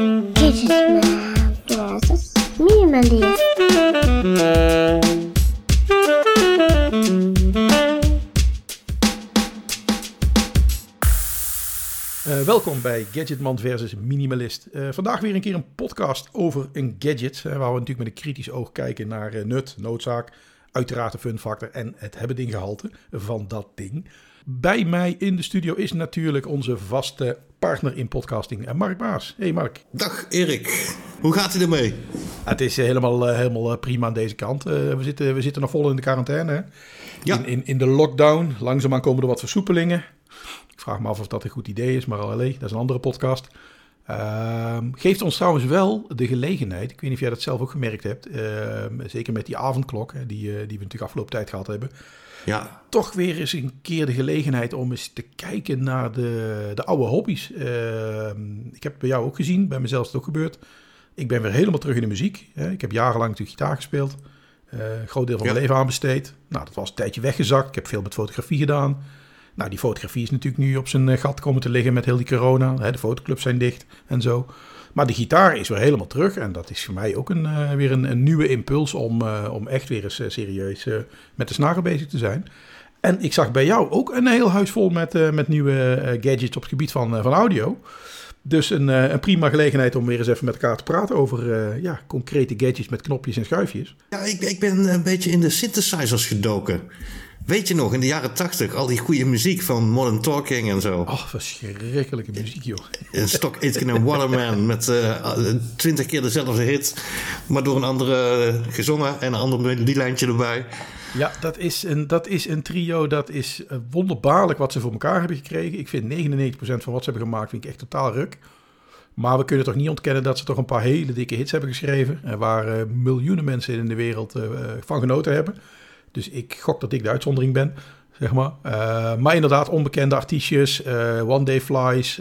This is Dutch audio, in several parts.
Minimalist. Uh, welkom bij Gadgetman versus Minimalist. Uh, vandaag weer een keer een podcast over een gadget. Uh, waar we natuurlijk met een kritisch oog kijken naar nut, noodzaak, uiteraard de fun factor en het hebben dinggehalte van dat ding. Bij mij in de studio is natuurlijk onze vaste partner in podcasting, Mark Baas. Hey Mark. Dag Erik, hoe gaat het ermee? Het is helemaal, helemaal prima aan deze kant. we, zitten, we zitten nog vol in de quarantaine. Hè? Ja. In, in, in de lockdown. Langzaamaan komen er wat versoepelingen. Ik vraag me af of dat een goed idee is, maar allee, dat is een andere podcast. Uh, geeft ons trouwens wel de gelegenheid, ik weet niet of jij dat zelf ook gemerkt hebt, ehm, zeker met die avondklok die, uh, die we natuurlijk afgelopen tijd gehad hebben. Ja. Toch weer eens een keer de gelegenheid om eens te kijken naar de, de oude hobby's. Ehm, ik heb het bij jou ook gezien, bij mezelf is het ook gebeurd. Ik ben weer helemaal terug in de muziek. Ik heb jarenlang natuurlijk gitaar gespeeld. Uh, een groot deel van mijn leven aanbesteed. Nou, dat was een tijdje weggezakt. Ik heb veel met fotografie gedaan. Nou, die fotografie is natuurlijk nu op zijn eh, gat komen te liggen met heel die corona. Hè, de fotoclubs zijn dicht en zo. Maar de gitaar is weer helemaal terug. En dat is voor mij ook een, uh, weer een, nieuwe impuls om, uh, om echt weer eens serieus met de snager bezig te zijn. En ik zag bij jou ook een heel huis vol met, met nieuwe gadgets op het gebied van, van audio. Dus een, een, prima gelegenheid om weer eens even met elkaar te praten over ja, concrete gadgets met knopjes en schuifjes. Ja, ik, ik ben een beetje in de synthesizers gedoken. Weet je nog, in de jaren tachtig, al die goede muziek van Modern Talking en zo. Ach, verschrikkelijke muziek, joh. Stock Aitken en Waterman met eh, twintig keer dezelfde hit, maar door een andere gezongen en een ander melodielijntje erbij. Ja, dat is, een, dat is een trio, dat is eh, wonderbaarlijk wat ze voor elkaar hebben gekregen. Ik vind 99% van wat ze hebben gemaakt, vind ik echt totaal ruk. Maar we kunnen toch niet ontkennen dat ze toch een paar hele dikke hits hebben geschreven. Waar uh, miljoenen mensen in de wereld van genoten hebben. Dus ik gok dat ik de uitzondering ben, zeg maar. Uh, maar inderdaad, onbekende artiestjes, uh, One Day Flies,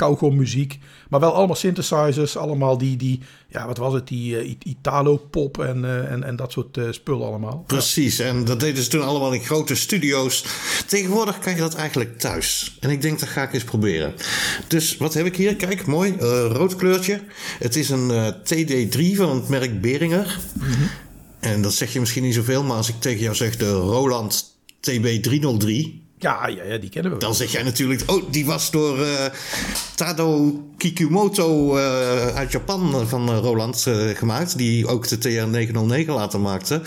uh, muziek. Maar wel allemaal synthesizers, allemaal die, die ja, wat was het, die Italo-pop en, en, en dat soort spullen allemaal. Precies, en dat deden ze toen allemaal in grote studio's. Tegenwoordig kan je dat eigenlijk thuis. En ik denk, dat ga ik eens proberen. Dus wat heb ik hier? Kijk, mooi, rood kleurtje. Het is een TD3 van het merk Beringer. Mm en dat zeg je misschien niet zoveel, maar als ik tegen jou zeg de Roland TB303. Ja, ja, ja, die kennen we. Dan zeg jij natuurlijk, oh, die was door uh, Tado Kikumoto uh, uit Japan van uh, Roland gemaakt. Die ook de TR909 later maakte.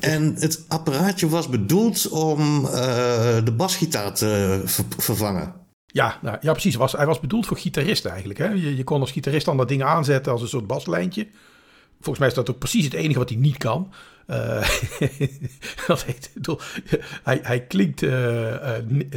En het apparaatje was bedoeld om de basgitaar te vervangen. Ja, nou, ja, precies. Was, hij was bedoeld voor gitaristen eigenlijk. Hè? Je, je kon als gitarist dan dat ding aanzetten als een soort baslijntje. Volgens mij is dat ook precies het enige wat hij niet kan. Uh, dat heet, hij, hij klinkt uh, uh,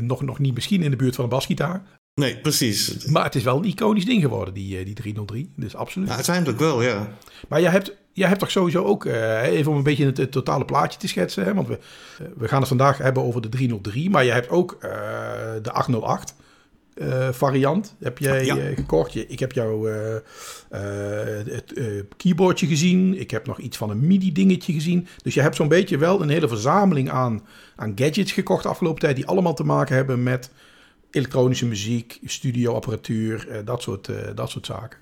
nog, nog niet misschien in de buurt van een basgitaar. Nee, precies. Maar het is wel een iconisch ding geworden, die, die 303. Dus absoluut. Ja, uiteindelijk wel, ja. Maar jij hebt, jij hebt toch sowieso ook, even om een beetje het, het, totale plaatje te schetsen. Hè, want we, we gaan het vandaag hebben over de 303. Maar je hebt ook de 808. Uh, variant heb jij ja. uh, gekocht. Ik heb jouw uh, het keyboardje gezien. Ik heb nog iets van een MIDI-dingetje gezien. Dus je hebt zo'n beetje wel een hele verzameling aan, aan gadgets gekocht de afgelopen tijd... die allemaal te maken hebben met elektronische muziek, studioapparatuur, dat, soort, dat soort zaken.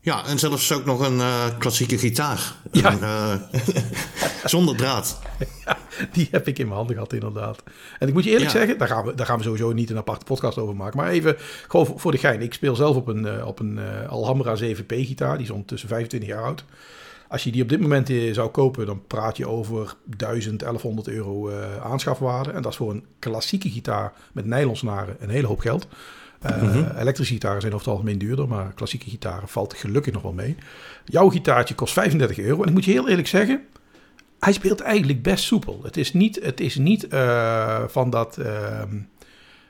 Ja, en zelfs ook nog een klassieke gitaar. Ja. zonder draad. Ja, die heb ik in mijn handen gehad, inderdaad. En ik moet je eerlijk zeggen, daar gaan, we, daar gaan we sowieso niet een aparte podcast over maken. Maar even gewoon voor, de gein. Ik speel zelf op een, op een Alhambra 7P-gitaar. Die is ondertussen 25 jaar oud. Als je die op dit moment zou kopen, dan praat je over 1000, 1100 euro aanschafwaarde. En dat is voor een klassieke gitaar met nylonsnaren een hele hoop geld. Uh, Elektrische gitaren zijn over het algemeen duurder, maar klassieke gitaren valt gelukkig nog wel mee. Jouw gitaartje kost 35 euro. En ik moet je heel eerlijk zeggen, hij speelt eigenlijk best soepel. Het is niet, het is niet uh, van dat. Uh,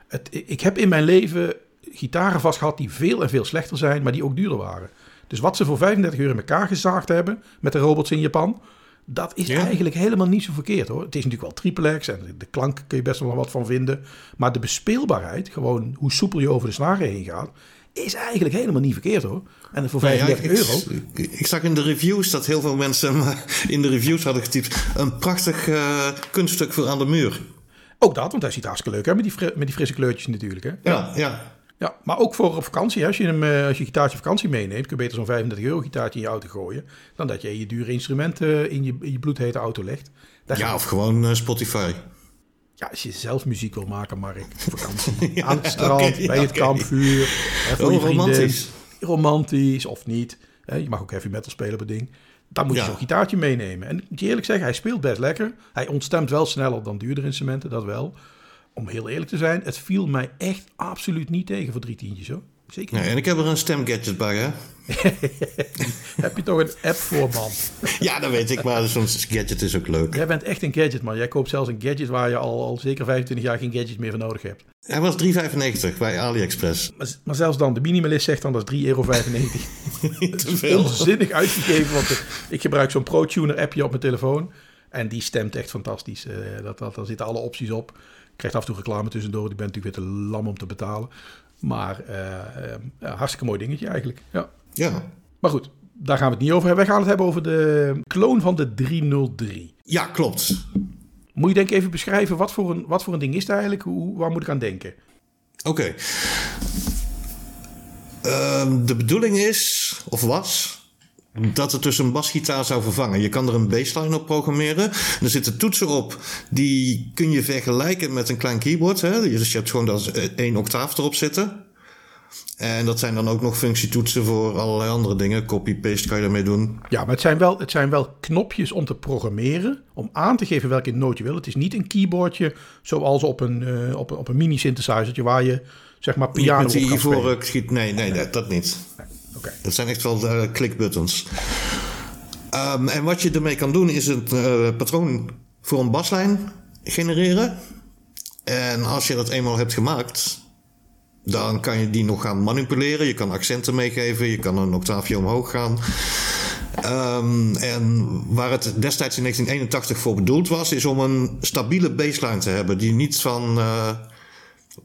het, ik heb in mijn leven gitaren vast gehad die veel en veel slechter zijn, maar die ook duurder waren. Dus wat ze voor 35 euro in elkaar gezaagd hebben met de robots in Japan, dat is eigenlijk helemaal niet zo verkeerd hoor. Het is natuurlijk wel triple X en de klank kun je best wel wat van vinden. Maar de bespeelbaarheid, gewoon hoe soepel je over de snaren heen gaat, is eigenlijk helemaal niet verkeerd hoor. En voor 35 ja, euro. Ik, ik, zag in de reviews dat heel veel mensen in de reviews hadden getypt. Een prachtig uh, kunststuk voor aan de muur. Ook dat, want hij ziet hartstikke leuk hè, met die, met die frisse kleurtjes natuurlijk. Hè? Ja, ja. Ja, maar ook voor op vakantie. Als je, hem, eh, als je gitaartje vakantie meeneemt, kun je beter zo'n 35 euro gitaartje in je auto gooien. Dan dat je je dure instrumenten in je, in je bloedhete auto legt. ja, of gewoon uh, Spotify. Ja, als je zelf muziek wil maken, Mark. Vakantie. Aan het strand, bij het kampvuur. voor oh, romantisch. Romantisch of niet. Je mag ook heavy metal spelen op ding. Dan moet je zo'n gitaartje meenemen. En ik moet je eerlijk zeggen, hij speelt best lekker. Hij ontstemt wel sneller dan duurdere instrumenten, dat wel om heel eerlijk te zijn, het viel mij echt absoluut niet tegen voor drie tientjes hoor. Zeker nee, en ik heb er een stemgadget bij, hè? heb je toch een app voor, man? ja, dat weet ik, maar zo'n gadget is ook leuk. Jij bent echt een gadget, man. Jij koopt zelfs een gadget waar je al, al zeker 25 jaar geen gadget meer voor nodig hebt. Hij was 3,95 bij AliExpress. Maar, maar, zelfs dan, de minimalist zegt dan dat is 3,95 euro. Te veel. Onzinnig uitgegeven, want ik gebruik zo'n ProTuner appje op mijn telefoon. En die stemt echt fantastisch. Uh, dat, dat, daar zitten alle opties op krijgt af en toe reclame tussendoor. Die bent natuurlijk weer te lam om te betalen. Maar uh, hartstikke mooi dingetje eigenlijk. Ja. ja. Maar goed, daar gaan we het niet over hebben. Wij gaan het hebben over de kloon van de 303. Ja, klopt. Moet je denk ik even beschrijven, wat voor een, wat voor een ding is het eigenlijk? Hoe, waar moet ik aan denken? Oké. Ehm, de bedoeling is, of was, dat het dus een basgitaar zou vervangen. Je kan er een baseline op programmeren. Er zitten toetsen op die kun je vergelijken met een klein keyboard. Hè? Dus je hebt gewoon dat één octaaf erop zitten. En dat zijn dan ook nog functietoetsen voor allerlei andere dingen. Copy-paste kan je ermee doen. Ja, maar het zijn, wel, het zijn wel knopjes om te programmeren. Om aan te geven welke noot je wil. Het is niet een keyboardje zoals op een, uh, op, op een mini-synthesizertje waar je zeg maar piano op kan. Schiet, nee, nee, nee, dat niet. Dat zijn echt wel uh, klikbuttons. Um, en wat je ermee kan doen is een uh, patroon voor een baslijn genereren. En als je dat eenmaal hebt gemaakt, dan kan je die nog gaan manipuleren. Je kan accenten meegeven, je kan een octaafje omhoog gaan. Um, en waar het destijds in 1981 voor bedoeld was, is om een stabiele baseline te hebben die niet van. Uh,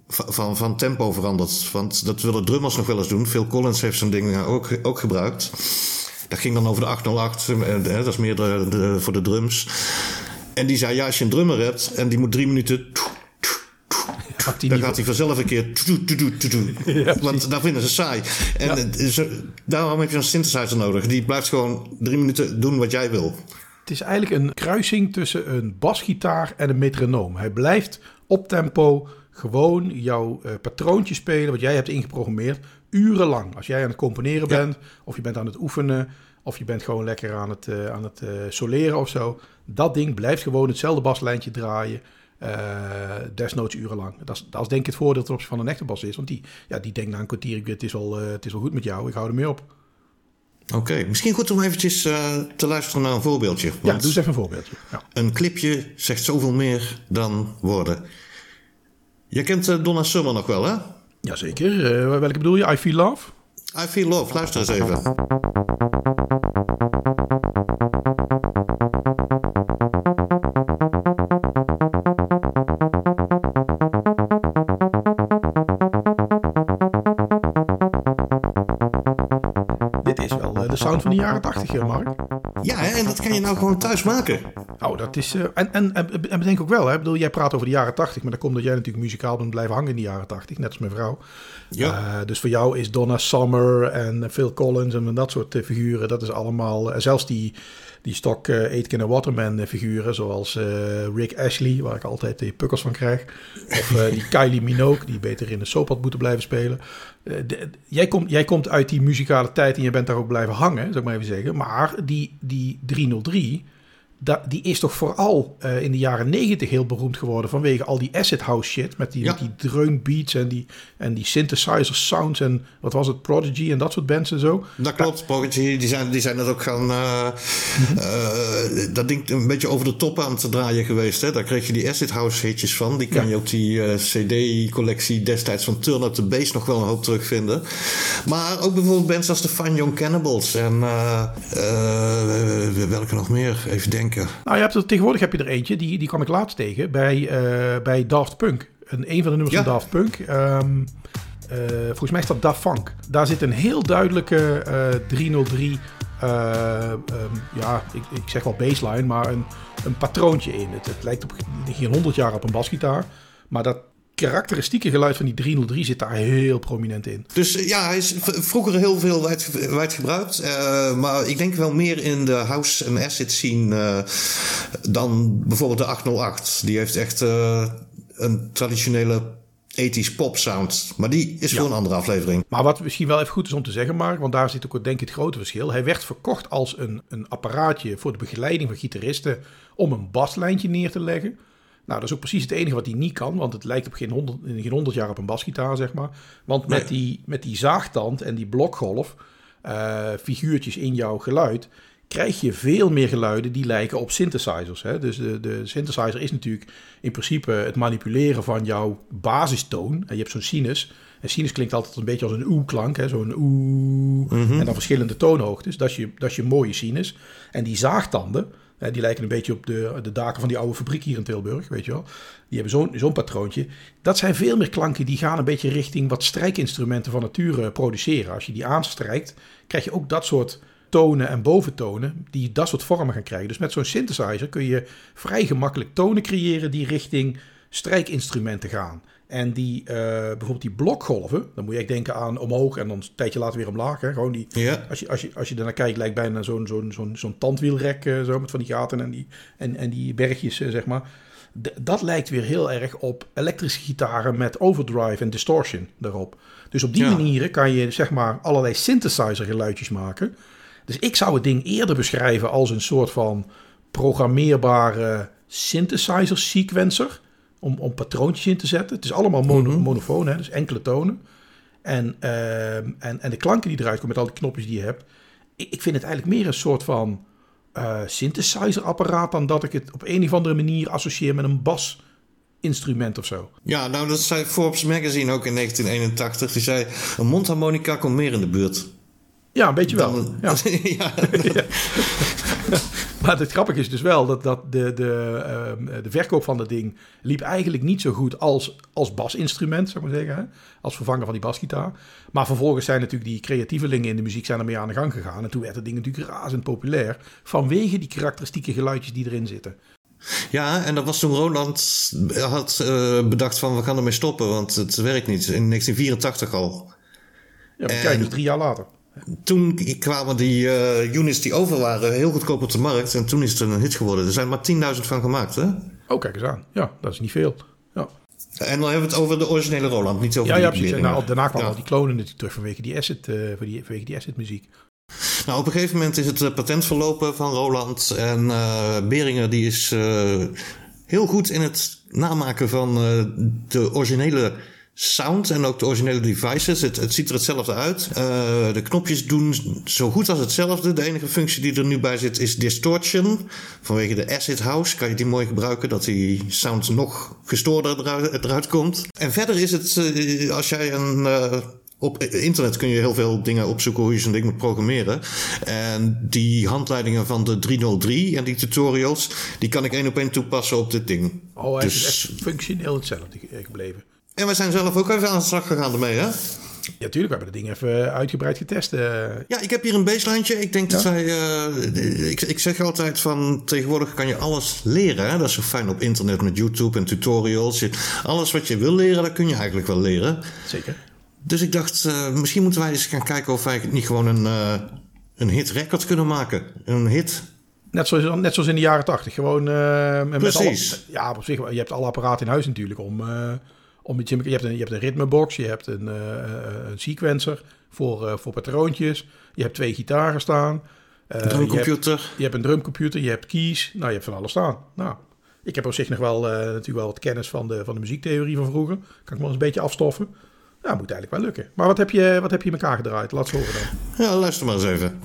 van, van tempo veranderd. Want dat willen drummers nog wel eens doen. Phil Collins heeft zo'n ding ook, ook gebruikt. Dat ging dan over de 808. Eh, dat is meer de, voor de drums. En die zei, ja, als je een drummer hebt en die moet drie minuten... dan gaat hij vanzelf een keer... want daar vinden ze saai. En daarom heb je een synthesizer nodig. Die blijft gewoon drie minuten doen wat jij wil. Het is eigenlijk een kruising tussen een basgitaar en een metronoom. Hij blijft op tempo gewoon jouw uh, patroontje spelen, wat jij hebt ingeprogrammeerd, urenlang. Als jij aan het componeren bent, of je bent aan het oefenen, of je bent gewoon lekker aan het, uh, aan het uh, soleren of zo. Dat ding blijft gewoon hetzelfde baslijntje draaien. desnoods urenlang. Dat is, dat is denk ik het voordeel ten opzichte van een echte bas is. Want die, ja, die denkt na een kwartier, het is, wel, het is wel goed met jou, ik hou er mee op. Oké, misschien goed om eventjes te luisteren naar een voorbeeldje. Ja, doe eens even een voorbeeldje. Ja. Een clipje zegt zoveel meer dan woorden. Je kent uh, Donna Summer nog wel, hè? Jazeker. Uh, welke bedoel je? I Feel Love? I Feel Love. Luister eens even. Dit is wel uh, de sound van de jaren 80, Mark. Ja, hè? en dat kan je nou gewoon thuis maken. Oh, dat is. Uh, en, en, en, bedenk ook wel, hè? Ik bedoel, jij praat over de jaren 80, maar dat komt dat jij natuurlijk muzikaal bent blijven hangen in de jaren 80, net als mijn vrouw. Ja. Uh, dus voor jou is Donna Summer en Phil Collins en dat soort uh, figuren, dat is allemaal. zelfs die, die stok uh, Aitken en Waterman figuren, zoals Rick Ashley, waar ik altijd de pukkels van krijg. Of die Kylie Minogue, die beter in de soap had moeten blijven spelen. jij, komt, jij komt uit die muzikale tijd en je bent daar ook blijven hangen, zou ik maar even zeggen. Maar die, die 303 die is toch vooral uh, in de jaren negentig heel beroemd geworden vanwege al die acid house shit met die, ja. met die beats en die, en die synthesizer sounds en wat was het, Prodigy en dat soort bands en zo. Dat klopt, Prodigy, die zijn, die zijn dat ook gaan, uh, uh, dat ding een beetje over de top aan te draaien geweest. Hè? Daar kreeg je die acid house hitjes van, die kan ja. je op die cd-collectie destijds van Turn Up The Bass nog wel een hoop terugvinden. Maar ook bijvoorbeeld bands als de Fine Young Cannibals en welke nog meer, even denken. Nou, je hebt er, tegenwoordig heb je er eentje, die, die kwam ik laatst tegen bij, uh, bij Daft Punk. Een, een van de nummers van Daft Punk. Um, uh, volgens mij is dat Daft Funk. Daar zit een heel duidelijke uh, 303, um, ja, ik, ik, zeg wel baseline, maar een, een patroontje in. Het, het lijkt op geen 100 jaar op een basgitaar. Maar dat, karakteristieke geluid van die 303 zit daar heel prominent in. Dus ja, hij is vroeger heel veel wijd, gebruikt. Uh, maar ik denk wel meer in de house en acid scene uh, dan bijvoorbeeld de 808. Die heeft echt uh, een traditionele 80s pop sound. Maar die is voor een andere aflevering. Maar wat misschien wel even goed is om te zeggen, Mark, want daar zit ook denk ik het grote verschil. Hij werd verkocht als een, een apparaatje voor de begeleiding van gitaristen om een baslijntje neer te leggen. Nou, dat is ook precies het enige wat hij niet kan, want het lijkt op geen honderd, geen honderd jaar op een basgitaar, zeg maar. Want met, die, met die zaagtand en die blokgolf, uh, figuurtjes in jouw geluid, krijg je veel meer geluiden die lijken op synthesizers. Hè? Dus de, de synthesizer is natuurlijk in principe het manipuleren van jouw basistoon. En je hebt zo'n sinus. En sinus klinkt altijd een beetje als een oe-klank, zo'n oe. Mhm. En dan verschillende toonhoogtes. Dat is, je, dat is je mooie sinus. En die zaagtanden, die lijken een beetje op de, de daken van die oude fabriek hier in Tilburg, weet je wel. Die hebben zo'n zo'n patroontje. Dat zijn veel meer klanken die gaan een beetje richting wat strijkinstrumenten van nature produceren. Als je die aanstrijkt, krijg je ook dat soort tonen en boventonen die dat soort vormen gaan krijgen. Dus met zo'n synthesizer kun je vrij gemakkelijk tonen creëren die richting strijkinstrumenten gaan. En die, uh, bijvoorbeeld die blokgolven, dan moet je echt denken aan omhoog en dan een tijdje later weer omlaag. Hè? Gewoon die, ja. als, je, als, je, als je ernaar kijkt, lijkt bijna zo'n zo'n zo'n zo'n tandwielrek uh, zo, met van die gaten en die, en, en die bergjes, uh, zeg maar. dat lijkt weer heel erg op elektrische gitaren met overdrive en distortion erop. Dus op die ja. manieren kan je zeg maar allerlei synthesizer geluidjes maken. Dus ik zou het ding eerder beschrijven als een soort van programmeerbare synthesizer sequencer. Om, om patroontjes in te zetten. Het is allemaal mono, mm monofoon, hè, dus enkele tonen. En, uh, en, en de klanken die eruit komen met al die knopjes die je hebt. Ik, ik vind het eigenlijk meer een soort van uh, synthesizer apparaat dan dat ik het op een of andere manier associeer met een bas instrument of zo. Ja, nou dat zei Forbes Magazine ook in 1981. Die zei, een mondharmonica komt meer in de buurt. Ja, een beetje wel. ja. ja. maar het grappige is dus wel dat, dat de, de, uh, de verkoop van dat ding liep eigenlijk niet zo goed als, als basinstrument, zou ik maar zeggen. Hè? Als vervanger van die basgitaar. Maar vervolgens zijn natuurlijk die creatievelingen in de muziek zijn ermee aan de gang gegaan. En toen werd het ding natuurlijk razend populair. Vanwege die karakteristieke geluidjes die erin zitten. Ja, en dat was toen Roland had uh, bedacht van we gaan ermee stoppen, want het werkt niet. In 1984 al. Ja, maar kijk, dus drie jaar later toen kwamen die uh, units die over waren heel goedkoop op de markt. En toen is het een hit geworden. Er zijn maar 10.000 van gemaakt, hè? Oh, kijk eens aan. Ja, dat is niet veel. Ja. En dan hebben we het over de originele Roland, niet over ja, die Ja, precies. Nou, daarna kwamen al die klonen natuurlijk terug vanwege die asset, uh, vanwege die asset muziek. Nou, op een gegeven moment is het eh, patent verlopen van Roland. En uh, Beringer die is heel goed in het namaken van de originele sound en ook de originele devices. Het, het ziet er hetzelfde uit. Uh, de knopjes doen zo goed als hetzelfde. De enige functie die er nu bij zit is distortion. Vanwege de acid house kan je die mooi gebruiken, dat die sound nog gestoorder eruit, eruit komt. En verder is het, uh, als jij een. Uh, op internet kun je heel veel dingen opzoeken hoe je zo'n ding moet programmeren. En die handleidingen van de 303 en die tutorials, die kan ik één op één toepassen op dit ding. Oh, hij dus... is echt functioneel hetzelfde gebleven. En we zijn zelf ook even aan de slag gegaan ermee, hè? Ja, tuurlijk. We hebben het ding even uitgebreid getest. Uh. Ja, ik heb hier een baseline. Ik denk dat wij... Uh, ik, ik zeg altijd van... Tegenwoordig kan je alles leren. Hè? Dat is zo fijn op internet met YouTube en tutorials. alles wat je wil leren, dat kun je eigenlijk wel leren. Zeker. Dus ik dacht, uh, misschien moeten wij eens gaan kijken... of wij niet gewoon een, een hit record kunnen maken. Een hit... Net zoals, net zoals in de jaren tachtig. Gewoon... Precies. Met alle, ja, op zich. Je hebt alle apparaten in huis natuurlijk om om je, je, hebt een, je hebt een ritmebox, je hebt een, uh, een sequencer voor, uh, voor patroontjes. Je hebt twee gitaren staan. Uh, drumcomputer. Je hebt, je hebt, een drumcomputer, je hebt keys. Nou, je hebt van alles staan. Nou, ik heb op zich nog wel natuurlijk wel wat kennis van de, van de muziektheorie van vroeger. Kan ik me wel eens een beetje afstoffen. Ja, moet eigenlijk wel lukken. Maar wat heb je, wat heb je in elkaar gedraaid? Laat het horen dan. Ja, luister maar eens even.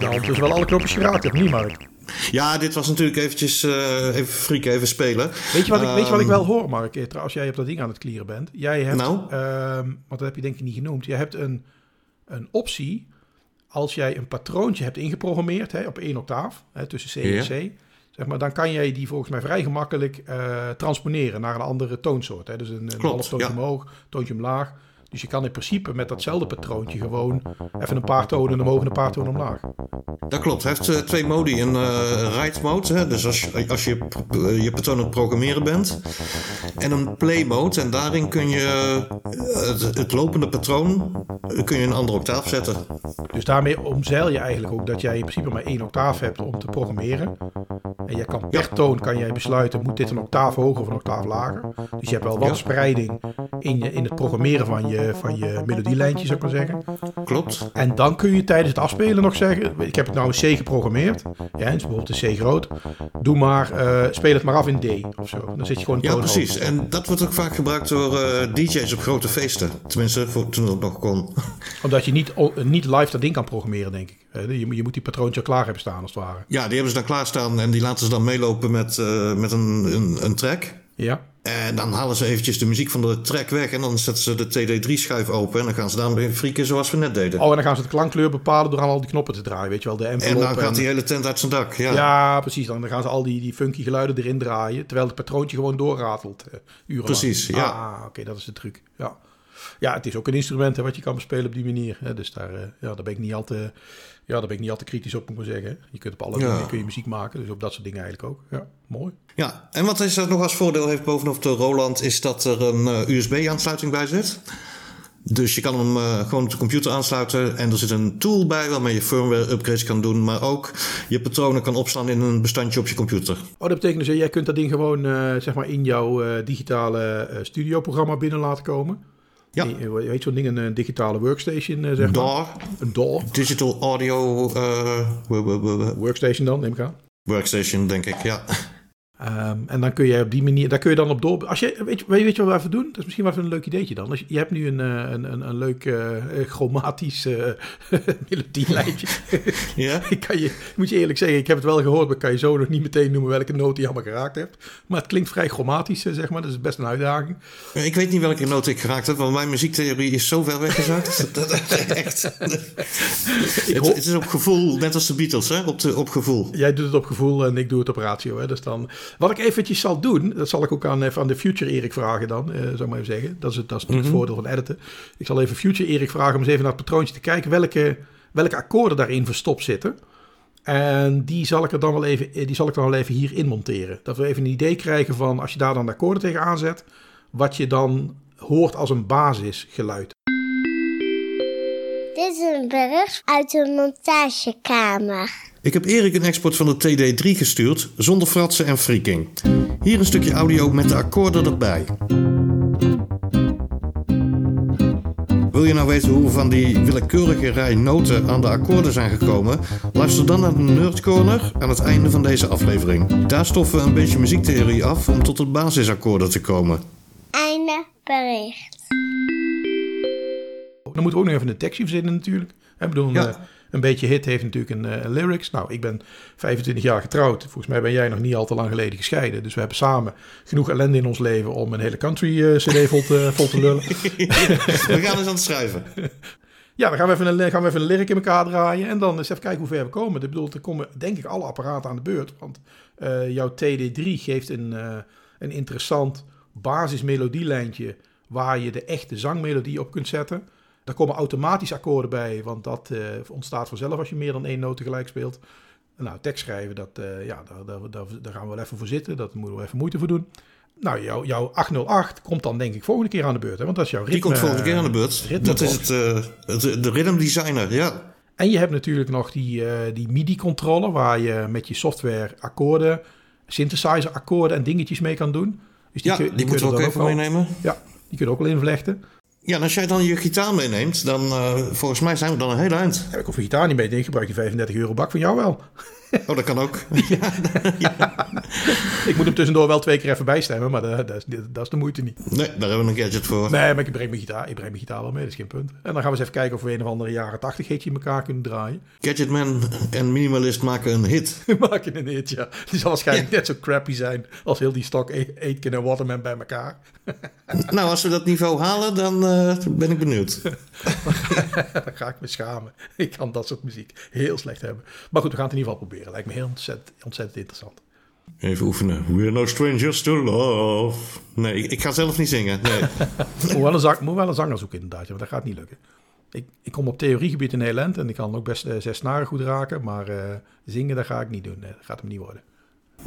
Hebt nou dus wel alle knopjes geraakt, of niet, Mark? Ja, dit was natuurlijk eventjes uh, even frieken, even spelen. Weet je, wat ik, weet je wat ik wel hoor, Mark? Eh, als jij op dat ding aan het klieren bent. Jij hebt, nou? Uh, want dat heb je denk ik niet genoemd. Je hebt een, een optie als jij een patroontje hebt ingeprogrammeerd hè, op één octaaf, hè, tussen C en C. zeg maar, dan kan jij die volgens mij vrij gemakkelijk uh, transponeren naar een andere toonsoort. Hè? Dus een, een half toontje omhoog, toontje omlaag. Dus je kan in principe met datzelfde patroontje gewoon even een paar tonen omhoog en een paar tonen omlaag. Dat klopt. Hij heeft uh, twee modi. Een uh, write mode, hè? dus als je, als je uh, je patroon aan het programmeren bent. En een play mode. En daarin kun je het, het, lopende patroon kun je een andere octaaf zetten. Dus daarmee omzeil je eigenlijk ook dat jij in principe maar één octaaf hebt om te programmeren. En je kan per toon kan jij besluiten, moet dit een octaaf hoger of een octaaf lager. Dus je hebt wel wat ja. spreiding in, je, in het programmeren van je van je melodielijntje, zou ik maar zeggen. Klopt. En dan kun je tijdens het afspelen nog zeggen: Ik heb het nou een C geprogrammeerd. Ja, is bijvoorbeeld een C groot. Doe maar, uh, speel het maar af in D of zo. Dan zit je gewoon Ja, precies. En dat wordt ook vaak gebruikt door uh, DJ's op grote feesten. Tenminste, voor, toen het nog kon. Omdat je niet, niet live dat ding kan programmeren, denk ik. Je, je moet die patroontje klaar hebben staan, als het ware. Ja, die hebben ze dan klaarstaan en die laten ze dan meelopen met, uh, met een, een, een track. Ja. En dan halen ze eventjes de muziek van de track weg en dan zetten ze de TD3-schuif open en dan gaan ze daarmee frieken zoals we net deden. Oh, en dan gaan ze de klankkleur bepalen door aan al die knoppen te draaien, weet je wel. De en dan gaat die hele tent uit zijn dak, ja. Ja, precies. Dan gaan ze al die, die funky geluiden erin draaien, terwijl het patroontje gewoon doorratelt. Uh, urenlang. Precies, ja. Ah, oké, dat is de truc, ja. Ja, het is ook een instrument hè, wat je kan bespelen op die manier. Hè. Dus daar, uh, ja, daar ben ik niet al te, ja, daar ben ik niet al te kritisch op, moet ik maar zeggen. Je kunt op alle ja. dingen kun je muziek maken, dus op dat soort dingen eigenlijk ook. Ja, mooi. Ja, en wat is er nog als voordeel heeft bovenop de Roland, is dat er een uh, USB-aansluiting bij zit. Dus je kan hem uh, gewoon op de computer aansluiten en er zit een tool bij waarmee je firmware upgrades kan doen, maar ook je patronen kan opslaan in een bestandje op je computer. Oh, dat betekent dus jij kunt dat ding gewoon uh, zeg maar in jouw digitale studioprogramma binnen laten komen? Ja. Hoe heet zo'n ding? Een, een, digitale workstation, zeg maar? Een DAW. Digital Audio... workstation dan, neem ik aan. Workstation, denk ik, ja. Um, en dan kun je op die manier, daar kun je dan op door. Als je, weet, je, weet je wat we even doen? Dat is misschien wel even een leuk ideetje dan. Als je, je hebt nu een, een, een, een leuk uh, chromatisch uh, melodielijntje. ja. ik kan je, moet je eerlijk zeggen, ik heb het wel gehoord, maar kan je zo nog niet meteen noemen welke noot je allemaal geraakt hebt. Maar het klinkt vrij chromatisch, zeg maar. Dat is best een uitdaging. Ik weet niet welke noot ik geraakt heb, want mijn muziektheorie is zo ver weggezakt. dat, echt. het, het, is op gevoel, net als de Beatles, hè? Op, de, op gevoel. Jij doet het op gevoel en ik doe het op ratio. Hè? Dus dan. Wat ik eventjes zal doen, dat zal ik ook aan, aan de Future Erik vragen dan, uh, zou ik maar even zeggen. Dat is het, dat is het voordeel van editen. Ik zal even Future Erik vragen om eens even naar het patroontje te kijken welke, welke akkoorden daarin verstopt zitten. En die zal ik er dan wel even, die zal ik dan wel even hierin monteren. Dat we even een idee krijgen van als je daar dan de akkoorden tegen aanzet, wat je dan hoort als een basisgeluid. Dit is een bericht uit de montagekamer. Ik heb Erik een export van de TD3 gestuurd, zonder fratsen en freaking. Hier een stukje audio met de akkoorden erbij. Wil je nou weten hoe we van die willekeurige rij noten aan de akkoorden zijn gekomen? Luister dan naar de Nerd Corner aan het einde van deze aflevering. Daar stoffen we een beetje muziektheorie af om tot het basisakkoorden te komen. Einde bericht. Dan moeten we ook nog even een tekstje verzinnen natuurlijk. Ik bedoel, ja. Een beetje hit heeft natuurlijk een uh, lyrics. Nou, ik ben 25 jaar getrouwd. Volgens mij ben jij nog niet al te lang geleden gescheiden. Dus we hebben samen genoeg ellende in ons leven om een hele country uh, cd vol te, vol te lullen. we gaan eens aan het schrijven. Ja, dan gaan we, even een, gaan we even een lyric in elkaar draaien. En dan eens even kijken hoe ver we komen. Ik bedoel, er komen denk ik alle apparaten aan de beurt. Want uh, jouw TD3 geeft een, uh, een interessant basismelodielijntje... waar je de echte zangmelodie op kunt zetten... Daar komen automatisch akkoorden bij, want dat uh, ontstaat vanzelf als je meer dan één noot tegelijk speelt. Nou, tekst schrijven, dat, uh, ja, daar, daar, daar, gaan we wel even voor zitten. Dat moeten we even moeite voor doen. Nou, jouw, jouw 808 komt dan denk ik volgende keer aan de beurt. Hè? Want dat is jouw ritme. Die komt volgende keer aan de beurt. Dat is het, het, de rhythm designer, ja. En je hebt natuurlijk nog die, die MIDI-controller... waar je met je software akkoorden, synthesizer akkoorden en dingetjes mee kan doen. Dus die, ja, kun, die, die moeten we ook even meenemen. Ja, die kun je ook wel invlechten. Ja, en als jij dan je gitaar meeneemt, dan uh, volgens mij zijn we dan een heel eind. Ja, ik je gitaar niet mee gebruik die 35 euro bak van jou wel. Oh, dat kan ook. ja, ja. Ik moet hem tussendoor wel twee keer even bijstemmen, maar dat, dat, is, dat is de moeite niet. Nee, daar hebben we een gadget voor. Nee, maar ik breng mijn gitaar, ik breng mijn gitaar wel mee, dat is geen punt. En dan gaan we eens even kijken of we een of andere jaren 80 hitje in elkaar kunnen draaien. Gadgetman en Minimalist maken een hit. maken een hit, ja. Die zal waarschijnlijk ja. net zo crappy zijn als heel die stok Aitken en Waterman bij elkaar. nou, als we dat niveau halen, dan uh, ben ik benieuwd. dan ga ik me schamen. Ik kan dat soort muziek heel slecht hebben. Maar goed, we gaan het in ieder geval proberen. Lijkt me heel ontzettend, ontzettend interessant. Even oefenen. We're no strangers to love. Nee, ik, ik ga zelf niet zingen. Nee. moet, wel een zang, moet wel een zanger zoeken inderdaad, maar dat gaat niet lukken. Ik, ik kom op theoriegebied in Nederland en ik kan ook best uh, zes snaren goed raken, maar uh, zingen dat ga ik niet doen. Nee, dat gaat hem niet worden.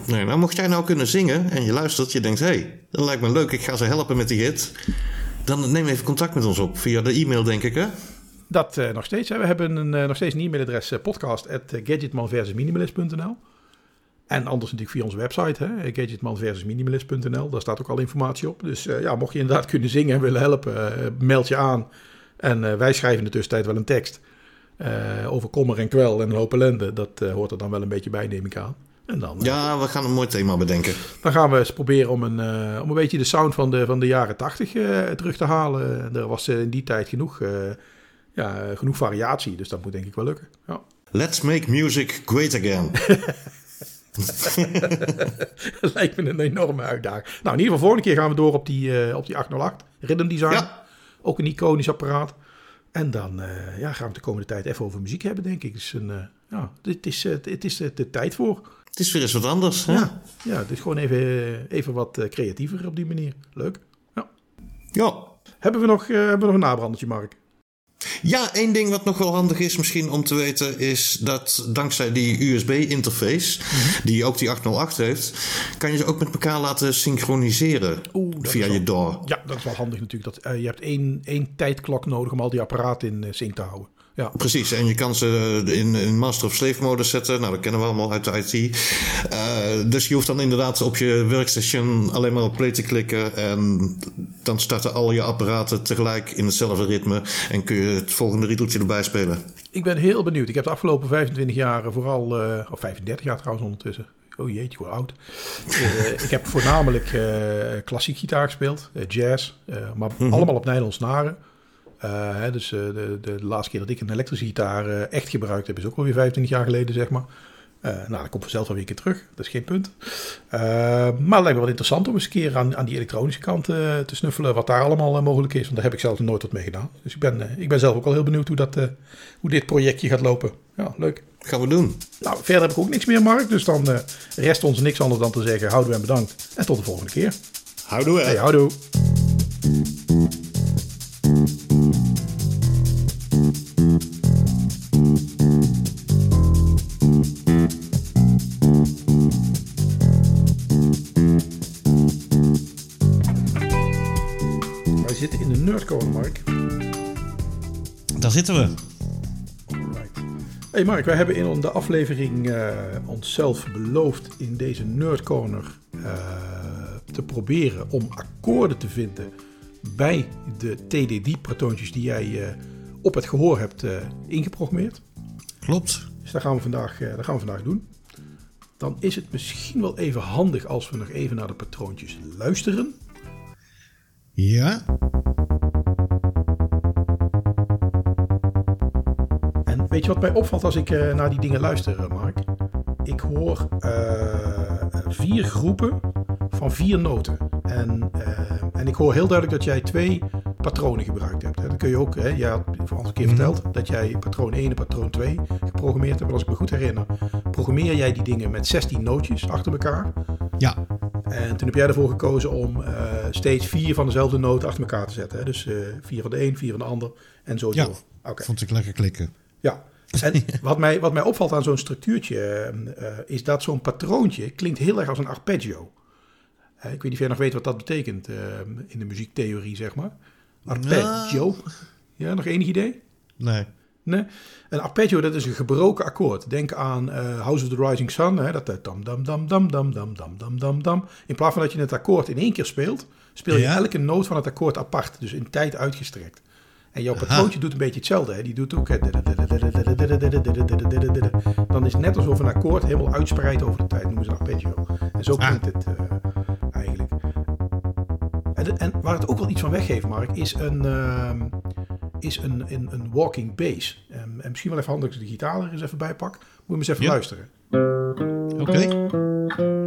Nee, maar mocht jij nou kunnen zingen en je luistert, je denkt, hé, hey, dat lijkt me leuk, ik ga ze helpen met die hit. Dan neem even contact met ons op via de e-mail, denk ik, hè? Dat uh, nog steeds. Hè. We hebben een, uh, nog steeds een e-mailadres uh, podcast at gadgetmanversusminimalist.nl En anders natuurlijk via onze website, hè, gadgetmanversusminimalist.nl. Daar staat ook al informatie op. Dus ja, mocht je inderdaad kunnen zingen en willen helpen, meld je aan. En wij schrijven in de tussentijd wel een tekst over kommer en kwel en een hoop ellende. Dat hoort er dan wel een beetje bij, neem ik aan. En dan, ja, we gaan een mooi thema bedenken. Dan gaan we eens proberen om een, uh, om een beetje de sound van de, van de jaren tachtig uh, terug te halen. Er was in die tijd genoeg, uh, ja, genoeg variatie, dus dat moet denk ik wel lukken. Ja. Let's make music great again. dat lijkt me een enorme uitdaging. Nou, in ieder geval, volgende keer gaan we door op die, op die 808 Rhythm Design. Ja. Ook een iconisch apparaat. En dan ja, gaan we de komende tijd even over muziek hebben, denk ik. Dus een, ja, dit is, het is de tijd voor. Het is weer eens wat anders. Hè? Ja, ja, het is gewoon even, even wat eh, creatiever op die manier. Leuk. Ja. ja. Hebben we nog, hebben we nog een nabrandertje, Mark? Ja, één ding wat nog wel handig is misschien om te weten... is dat dankzij die USB-interface, mhm. die ook die 808 heeft... kan je ze ook met elkaar laten synchroniseren via je DAW. Ja, dat is wel handig natuurlijk. Dat, uh, je hebt één, één tijdklok nodig om al die apparaten in sync te houden. Ja. Precies, en je kan ze in, in master of slave modus zetten. Nou, dat kennen we allemaal uit de IT. Uh, dus je hoeft dan inderdaad op je workstation alleen maar op play te klikken. En dan starten al je apparaten tegelijk in hetzelfde ritme. En kun je het volgende riedeltje erbij spelen. Ik ben heel benieuwd. Ik heb de afgelopen 25 jaar vooral, uh, of 35 jaar trouwens ondertussen. Oh jeetje, hoe oud. uh, ik heb voornamelijk klassiek gitaar gespeeld, jazz, maar mm-hmm. allemaal op nylon snaren. Uh, dus uh, de, de, laatste keer dat ik een elektrische gitaar uh, echt gebruikt heb, is ook alweer 25 jaar geleden, zeg maar. nou, dat komt vanzelf alweer een keer terug, dat is geen punt. maar het lijkt me wel interessant om eens een keer aan, aan die elektronische kant te snuffelen, wat daar allemaal mogelijk is. Want daar heb ik zelf nooit wat mee gedaan. Dus ik ben, ik ben zelf ook al heel benieuwd hoe, dat, hoe dit projectje gaat lopen. Ja, leuk. Gaan we doen. Nou, verder heb ik ook niks meer, Mark. Dus dan rest ons niks anders dan te zeggen, houden en bedankt. En tot de volgende keer. Houdoe. Hey, houdoe. Daar zitten we. Hey Mark, wij hebben in de aflevering uh, onszelf beloofd in deze Nerdcorner uh, te proberen om akkoorden te vinden bij de TDD-patoontjes die jij uh, op het gehoor hebt ingeprogrammeerd. Klopt. Dus dat gaan, we vandaag, dat gaan we vandaag doen. Dan is het misschien wel even handig als we nog even naar de patroontjes luisteren. Ja. Weet je wat mij opvalt als ik uh, naar die dingen luister, eh, Mark? Ik hoor uh, vier groepen van vier noten. En, en ik hoor heel duidelijk dat jij twee patronen gebruikt hebt. Dat kun je ook, hè, jij had al een keer mhm. verteld dat jij patroon 1 en patroon 2 geprogrammeerd hebt. Maar als ik me goed herinner, programmeer jij die dingen met 16 nootjes achter elkaar. Ja. En toen heb jij ervoor gekozen om uh, steeds vier van dezelfde noten achter elkaar te zetten. Hè? Dus uh, vier van de een, vier van de ander en zo ja, Okay. vond ik lekker klikken. Ja, en wat, mij, wat mij opvalt aan zo'n structuurtje uh, is dat zo'n patroontje klinkt heel erg als een arpeggio. ik weet niet of jij nog weet wat dat betekent in de muziektheorie, zeg maar. Arpeggio. Ja, nog enig idee? Nee. Nee? Een arpeggio, dat is een gebroken akkoord. Denk aan House of the Rising Sun, hè, dat dam dam dam dam dam dam dam dam dam dam. In plaats van dat je het akkoord in één keer speelt, speel je elke noot van het akkoord apart, dus in tijd uitgestrekt. En jouw patroontje doet een beetje hetzelfde. Hè. Die doet ook... Dan is het net alsof een akkoord helemaal uitspreidt over de tijd. Noemen ze een arpeggio. En zo klinkt het uh, eigenlijk. En, en, waar het ook wel iets van weggeeft, Mark, is een... Uh, is een, een, een walking bass. Um, en misschien wel even handig als ik de gitaar er eens even bij pak. Moet je eens even luisteren. Oké. Okay.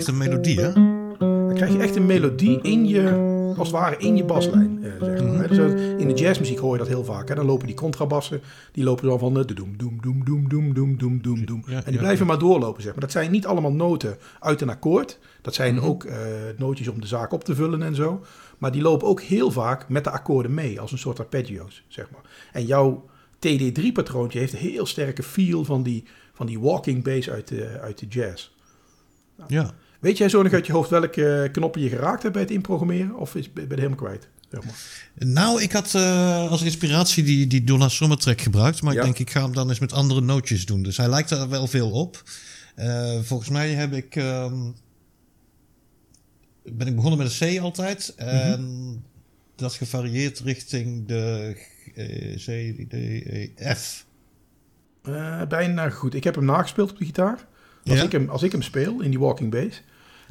Echt een melodie, hè? Dan krijg je echt een melodie in je, als het ware in je baslijn. Eh, zeg maar. Dus, eh, in de jazzmuziek hoor je dat heel vaak. Hè? Dan lopen die contrabassen, die lopen dan van de doem, doem, doem, doem, doem, doem, doem, doem, doem. Ja, En die ja, blijven ja. maar doorlopen, zeg maar. Dat zijn niet allemaal noten uit een akkoord. Dat zijn Mhm. ook eh, nootjes om de zaak op te vullen en zo. Maar die lopen ook heel vaak met de akkoorden mee, als een soort arpeggio's, zeg maar. En jouw TD3-patroontje heeft een heel sterke feel van die, van die walking bass uit de, uit de jazz. Ja. Weet jij zo nog uit je hoofd welke knoppen je geraakt hebt bij het inprogrammeren? Of is, ben je helemaal kwijt? Zeg maar. Nou, ik had eh, als inspiratie die, die Donna Summer track gebruikt. Maar Ja. ik denk, ik ga hem dan eens met andere nootjes doen. Dus hij lijkt daar wel veel op. Eh, volgens mij heb ik... ehm, ben ik begonnen met een C altijd. En dat gevarieerd richting de eh, C, D, E, F. Eh, bijna goed. Ik heb hem nagespeeld op de gitaar. Als, Ja? ik, hem, als ik hem speel in die walking bass.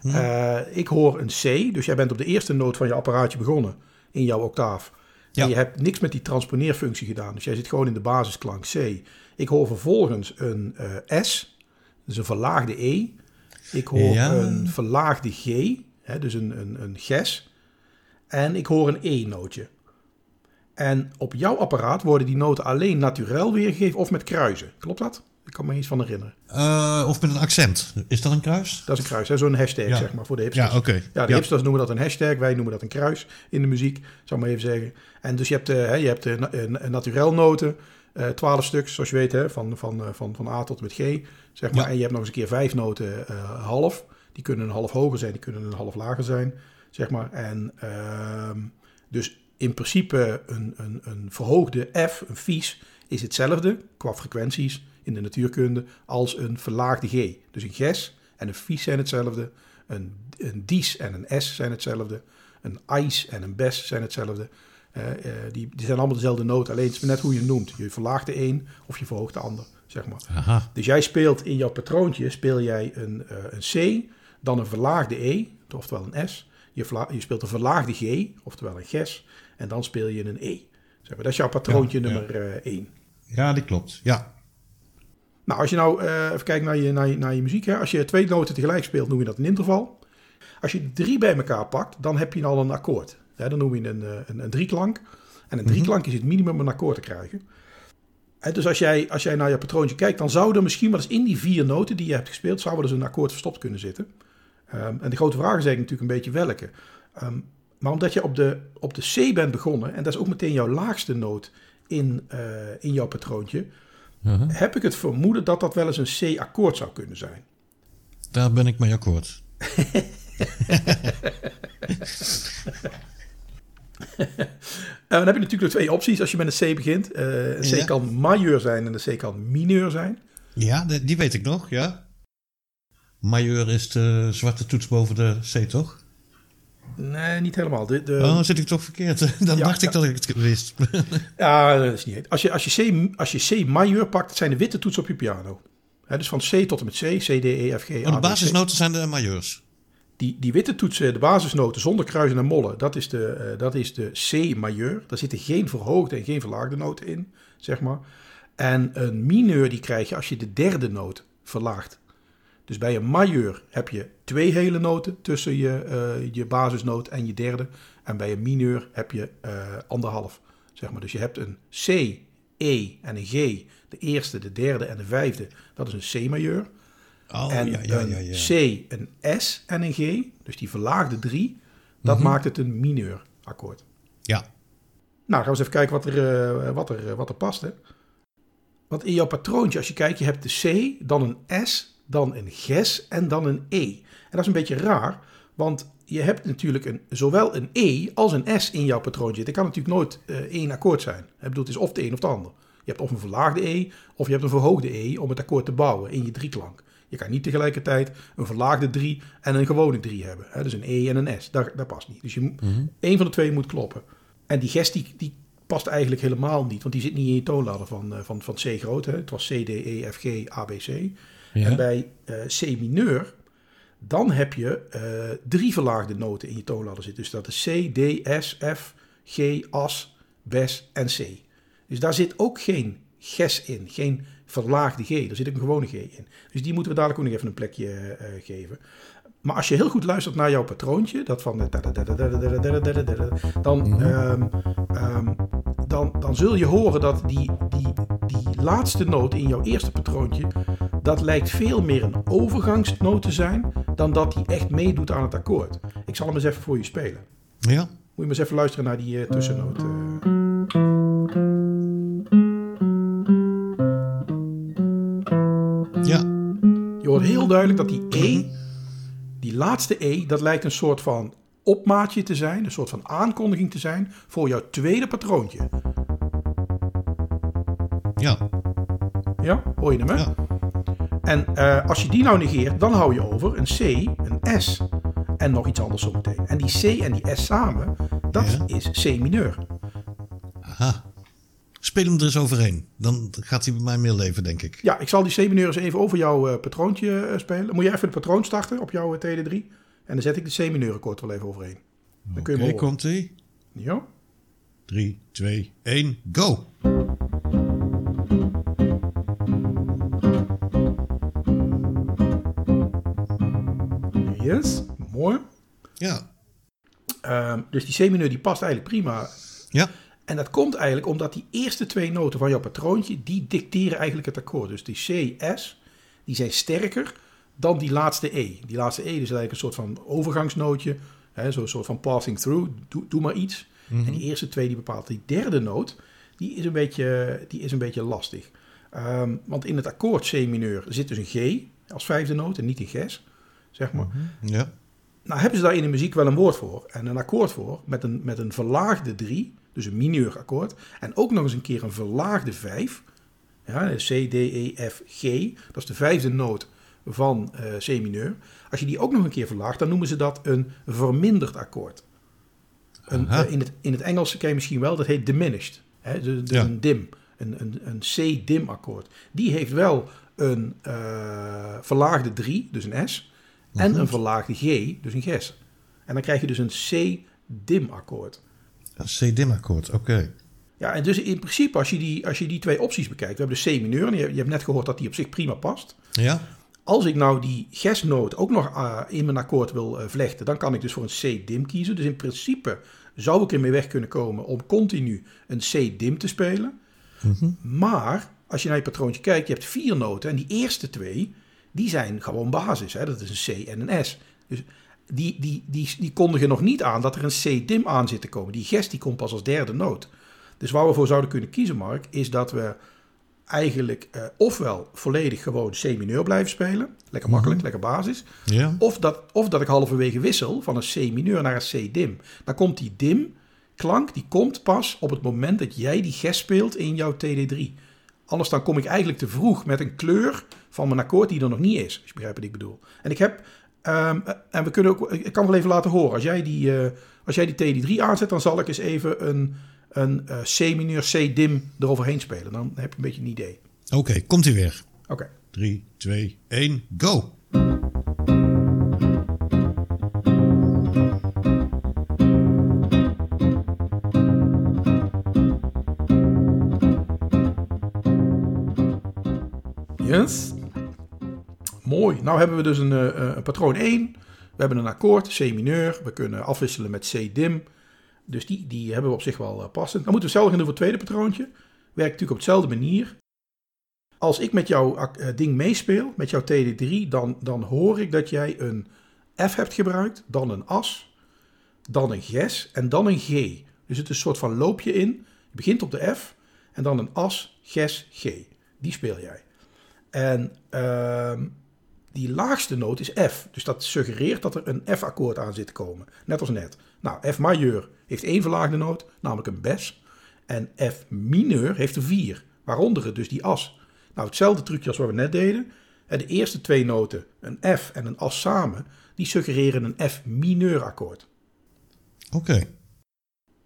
eh, ik hoor een C. Dus jij bent op de eerste noot van je apparaatje begonnen. In jouw octaaf. Ja. En je hebt niks met die transponeerfunctie gedaan. Dus jij zit gewoon in de basisklank C. Ik hoor vervolgens een eh, S. Dus een verlaagde E. Ik hoor Ja. een verlaagde G. Hè, dus een, een, een ges. En ik hoor een E-nootje. En op jouw apparaat worden die noten alleen naturel weergegeven of met kruisen. Klopt dat? Ik kan me iets van herinneren. Eh, of met een accent. Is dat een kruis? Dat is een kruis, zo'n hashtag Ja. zeg maar voor de hipsters. Ja, oké. Ja, de Ja. hipsters noemen dat een hashtag, wij noemen dat een kruis in de muziek, zou ik maar even zeggen. En dus je hebt, eh, hè, je hebt eh, na- naturel noten, twaalf stuks, zoals je weet, hè, van, van, van, van A tot met G, zeg maar. Ja. En je hebt nog eens een keer vijf noten eh, half. Die kunnen een half hoger zijn, die kunnen een half lager zijn, zeg maar. En ehm, dus in principe een, een, een verhoogde F, een vies, is hetzelfde qua frequenties in de natuurkunde als een verlaagde G. Dus een ges en een vies zijn hetzelfde. Een, een dies en een S zijn hetzelfde. Een ijs en een bes zijn hetzelfde. Eh, eh, die, die zijn allemaal dezelfde noot, alleen het is net hoe je het noemt. Je verlaagt de een of je verhoogt de ander, zeg maar. Aha. Dus jij speelt in jouw patroontje speel jij een, eh, een C, dan een verlaagde E, oftewel een S. Je, je speelt een verlaagde G, oftewel een ges. En dan speel je een E. Zeg maar, dat is jouw patroontje ja. nummer 1. Ja, die klopt. Ja. Nou, als je nou eh, even kijkt naar je, naar, je, naar je muziek. Hè. Als je twee noten tegelijk speelt, noem je dat een interval. Als je drie bij elkaar pakt, dan heb je al een akkoord. Hè, dan noem je een, eh, een, een drieklank. En een drieklank is het minimum om een akkoord te krijgen. Hè, dus als jij, als jij naar je patroontje kijkt, dan zou er misschien wel eens in die vier noten die je hebt gespeeld, zou er dus een akkoord verstopt kunnen zitten. Ehm, en de grote vraag is eigenlijk natuurlijk een beetje welke. Ehm, maar omdat je op de, op de C bent begonnen, en dat is ook meteen jouw laagste noot in, eh, in jouw patroontje, heb ik het vermoeden dat dat wel eens een C-akkoord zou kunnen zijn. Daar ben ik mee akkoord. Eh, dan heb je natuurlijk twee opties als je met een C begint. Eh, een C Ja. kan majeur zijn en een C kan mineur zijn. Ja, die weet ik nog, ja. Majeur is de zwarte toets boven de C, toch? Nee, niet helemaal. De, de, oh, zit ik toch verkeerd? Dan ja, dacht ik dat ik het wist. Ja, dat is niet. Als je, als, je C, als je C majeur pakt, dat zijn de witte toetsen op je piano. Dus van C tot en met C, C, D, E, F, G, A, Oh, de B, C. basisnoten zijn de majeurs. Die, die witte toetsen, de basisnoten zonder kruisen en mollen, dat is de, eh, dat is de C majeur. Daar zitten geen verhoogde en geen verlaagde noten in, zeg maar. En een mineur die krijg je als je de derde noot verlaagt. Dus bij een majeur heb je twee hele noten tussen je, eh, je basisnoot en je derde. En bij een mineur heb je eh, anderhalf, zeg maar. Dus je hebt een C, E en een G. De eerste, de derde en de vijfde, dat is een C majeur. Oh, En ja, ja, een ja, ja. C, een S en een G, dus die verlaagde drie, dat Mhm. maakt het een mineur akkoord. Ja. Nou, gaan we eens even kijken wat er, eh, wat er, wat er past. Hè? Want in jouw patroontje, als je kijkt, je hebt de C, dan een S, dan een ges en dan een E. En dat is een beetje raar, want je hebt natuurlijk een, zowel een E als een S in jouw patroontje. Het kan natuurlijk nooit eh, één akkoord zijn. Ik bedoel, het is of de een of de ander. Je hebt of een verlaagde E, of je hebt een verhoogde E om het akkoord te bouwen in je drieklank. Je kan niet tegelijkertijd een verlaagde 3 en een gewone 3 hebben. Hè? Dus een E en een S. Dat, dat past niet. Dus je, moet- één van de twee moet kloppen. En die gest die, die past eigenlijk helemaal niet. Want die zit niet in je toonladder van, eh, van, van C groot. Hè? Het was C, D, E, F, G, A, B, C. En bij eh, C mineur, dan heb je eh, drie verlaagde noten in je toonladder zitten. Dus dat is C, D, S, F, G, As, Bes en C. Dus daar zit ook geen ges in, geen verlaagde G. Er zit een gewone G in. Dus die moeten we dadelijk ook nog even een plekje eh, geven. Maar als je heel goed luistert naar jouw patroontje, dat van dan, um, um, dan, dan zul je horen dat die, die, die laatste noot in jouw eerste patroontje, dat lijkt veel meer een overgangsnoot te zijn dan dat die echt meedoet aan het akkoord. Ik zal hem eens even voor je spelen. Ja. Moet je maar eens even luisteren naar die uh, tussennoot. Uh. Ja. Je hoort heel duidelijk dat die E, die laatste E, dat lijkt een soort van opmaatje te zijn, een soort van aankondiging te zijn voor jouw tweede patroontje. Ja. Ja, hoor je hem hè? Ja. En uh, als je die nou negeert, dan hou je over een C, een S en nog iets anders zometeen. En die C en die S samen, dat Ja. is C mineur. Aha. Speel hem er eens overheen. Dan gaat hij bij mij meer leven, denk ik. Ja, ik zal die C mineur eens even over jouw uh, patroontje uh, spelen. Moet je even het patroon starten op jouw uh, TD3. En dan zet ik de C mineur akkoord wel even overheen. Dan kun je Oké, hem komt ie. Ja. 3, 2, 1, go! Yes, mooi. Ja. Um, dus die C-mineur die past eigenlijk prima. Ja. En dat komt eigenlijk omdat die eerste twee noten van jouw patroontje, die dicteren eigenlijk het akkoord. Dus die C, S, die zijn sterker dan die laatste E. Die laatste E is eigenlijk een soort van overgangsnootje, zo'n soort van passing through, doe, doe maar iets. Mm -hmm. En die eerste twee die bepaalt. Die derde noot, die is een beetje, die is een beetje lastig. Um, want in het akkoord C-mineur zit dus een G als vijfde noot en niet een Ges, zeg maar. Mm -hmm. Ja. Nou hebben ze daar in de muziek wel een woord voor en een akkoord voor met een, met een verlaagde 3, dus een mineur akkoord. En ook nog eens een keer een verlaagde 5. Ja, C, D, E, F, G. Dat is de vijfde noot van uh, C mineur. Als je die ook nog een keer verlaagt, dan noemen ze dat een verminderd akkoord. Een, uh, in, het, in het Engels ken je misschien wel, dat heet diminished. Hè, ja. een dim, een, een, een C-dim akkoord. Die heeft wel een uh, verlaagde 3, dus een S. En een verlaagde G, dus een Ges. En dan krijg je dus een C-dim akkoord. Een C-dim akkoord, oké. Okay. Ja, en dus in principe, als je, die, als je die twee opties bekijkt. We hebben de C-mineur, en je, je, hebt net gehoord dat die op zich prima past. Ja. Als ik nou die Gesnoot ook nog uh, in mijn akkoord wil uh, vlechten, dan kan ik dus voor een C-dim kiezen. Dus in principe zou ik ermee weg kunnen komen om continu een C-dim te spelen. Mhm. Mm -hmm. Maar als je naar je patroontje kijkt, je hebt vier noten en die eerste twee, die zijn gewoon basis. Hè? Dat is een C en een S. Dus die, die, die, die kondigen nog niet aan dat er een C-dim aan zit te komen. Die gest die komt pas als derde noot. Dus waar we voor zouden kunnen kiezen, Mark, is dat we eigenlijk uh, ofwel volledig gewoon C-mineur blijven spelen. Lekker makkelijk, mm -hmm. lekker basis. Of, dat, of dat ik halverwege wissel van een C-mineur naar een C-dim. Dan komt die dim klank, die komt pas op het moment dat jij die gest speelt in jouw TD3. Anders dan kom ik eigenlijk te vroeg met een kleur van mijn akkoord die er nog niet is. Als je begrijpt wat ik bedoel. En ik heb, um, en we kunnen ook, ik kan wel even laten horen. Als jij die, uh, als jij die TD3 aanzet, dan zal ik eens even een, een uh, C-mineur, C-dim eroverheen spelen. Dan heb je een beetje een idee. Oké, okay, komt hij weer. Oké. Okay. 3, 2, 1, go! Mooi. Nou hebben we dus een, uh, een patroon 1. We hebben een akkoord, C mineur. We kunnen afwisselen met C dim. Dus die, die hebben we op zich wel uh, passend. Dan moeten we hetzelfde gaan doen voor het tweede patroontje. Werkt natuurlijk op dezelfde manier. Als ik met jouw ding meespeel, met jouw TD3, dan, dan hoor ik dat jij een F hebt gebruikt, dan een as, dan een ges en dan een G. Dus het is een soort van loopje in. Je begint op de F en dan een as, ges, G. Die speel jij. En uh, die laagste noot is F. Dus dat suggereert dat er een F-akkoord aan zit te komen. Net als net. Nou, F majeur heeft één verlaagde noot, namelijk een bes. En F mineur heeft er vier, waaronder het dus die as. Nou, hetzelfde trucje als wat we net deden. De eerste twee noten, een F en een as samen, die suggereren een F mineur akkoord. Oké. Okay.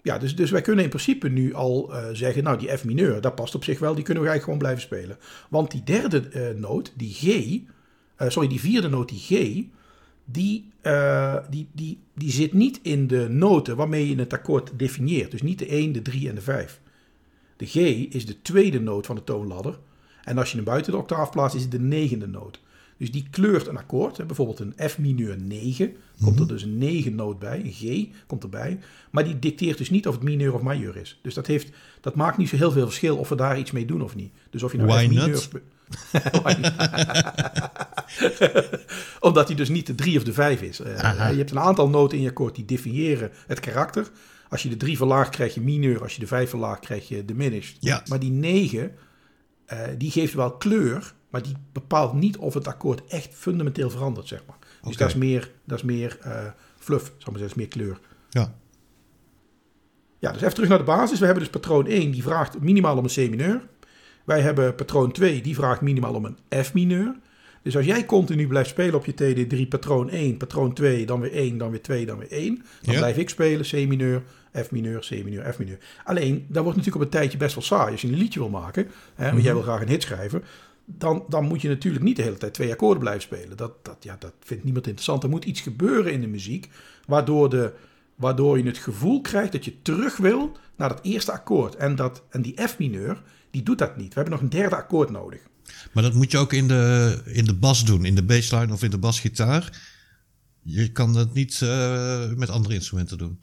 Ja, dus, dus wij kunnen in principe nu al uh, zeggen, nou die F mineur, dat past op zich wel, die kunnen we eigenlijk gewoon blijven spelen. Want die derde uh, noot, die G, uh, sorry, die vierde noot, die G, die, die, die, die zit niet in de noten waarmee je het akkoord definieert. Dus niet de 1, de 3 en de 5. De G is de tweede noot van de toonladder. En als je hem buiten de octaaf plaatst, is het de negende noot. Dus die kleurt een akkoord. Hè. Bijvoorbeeld een F mineur 9. Komt er dus een 9 noot bij. Een G komt erbij. Maar die dicteert dus niet of het mineur of majeur is. Dus dat, heeft, dat maakt niet zo heel veel verschil of we daar iets mee doen of niet. Dus of je nou Why F mineur... not? Omdat hij dus niet de 3 of de 5 is. Eh, je hebt een aantal noten in je akkoord die definiëren het karakter. Als je de 3 verlaagt krijg je mineur. Als je de 5 verlaagt krijg je diminished. Ja. Maar die 9, eh, die geeft wel kleur. Maar die bepaalt niet of het akkoord echt fundamenteel verandert, zeg maar. Dus dat is meer, dat is meer eh, fluff, zou ik maar zeggen. Dat is meer kleur. Ja. Ja, dus even terug naar de basis. We hebben dus patroon 1, die vraagt minimaal om een C mineur. Wij hebben patroon 2, die vraagt minimaal om een F mineur. Dus als jij continu blijft spelen op je TD3, patroon 1, patroon 2, dan weer 1, dan weer 2, dan weer 1. Dan Ja. blijf ik spelen C mineur, F mineur, C mineur, F mineur. Alleen, dat wordt natuurlijk op een tijdje best wel saai. Als je een liedje wil maken, hè, want jij wil graag een hit schrijven... Dan, dan moet je natuurlijk niet de hele tijd twee akkoorden blijven spelen. Dat, dat, ja, dat vindt niemand interessant. Er moet iets gebeuren in de muziek, waardoor, de, waardoor je het gevoel krijgt dat je terug wil naar dat eerste akkoord. En, dat, en die F mineur, die doet dat niet. We hebben nog een derde akkoord nodig. Maar dat moet je ook in de, in de bas doen, in de bassline of in de basgitaar. Je kan dat niet eh, met andere instrumenten doen.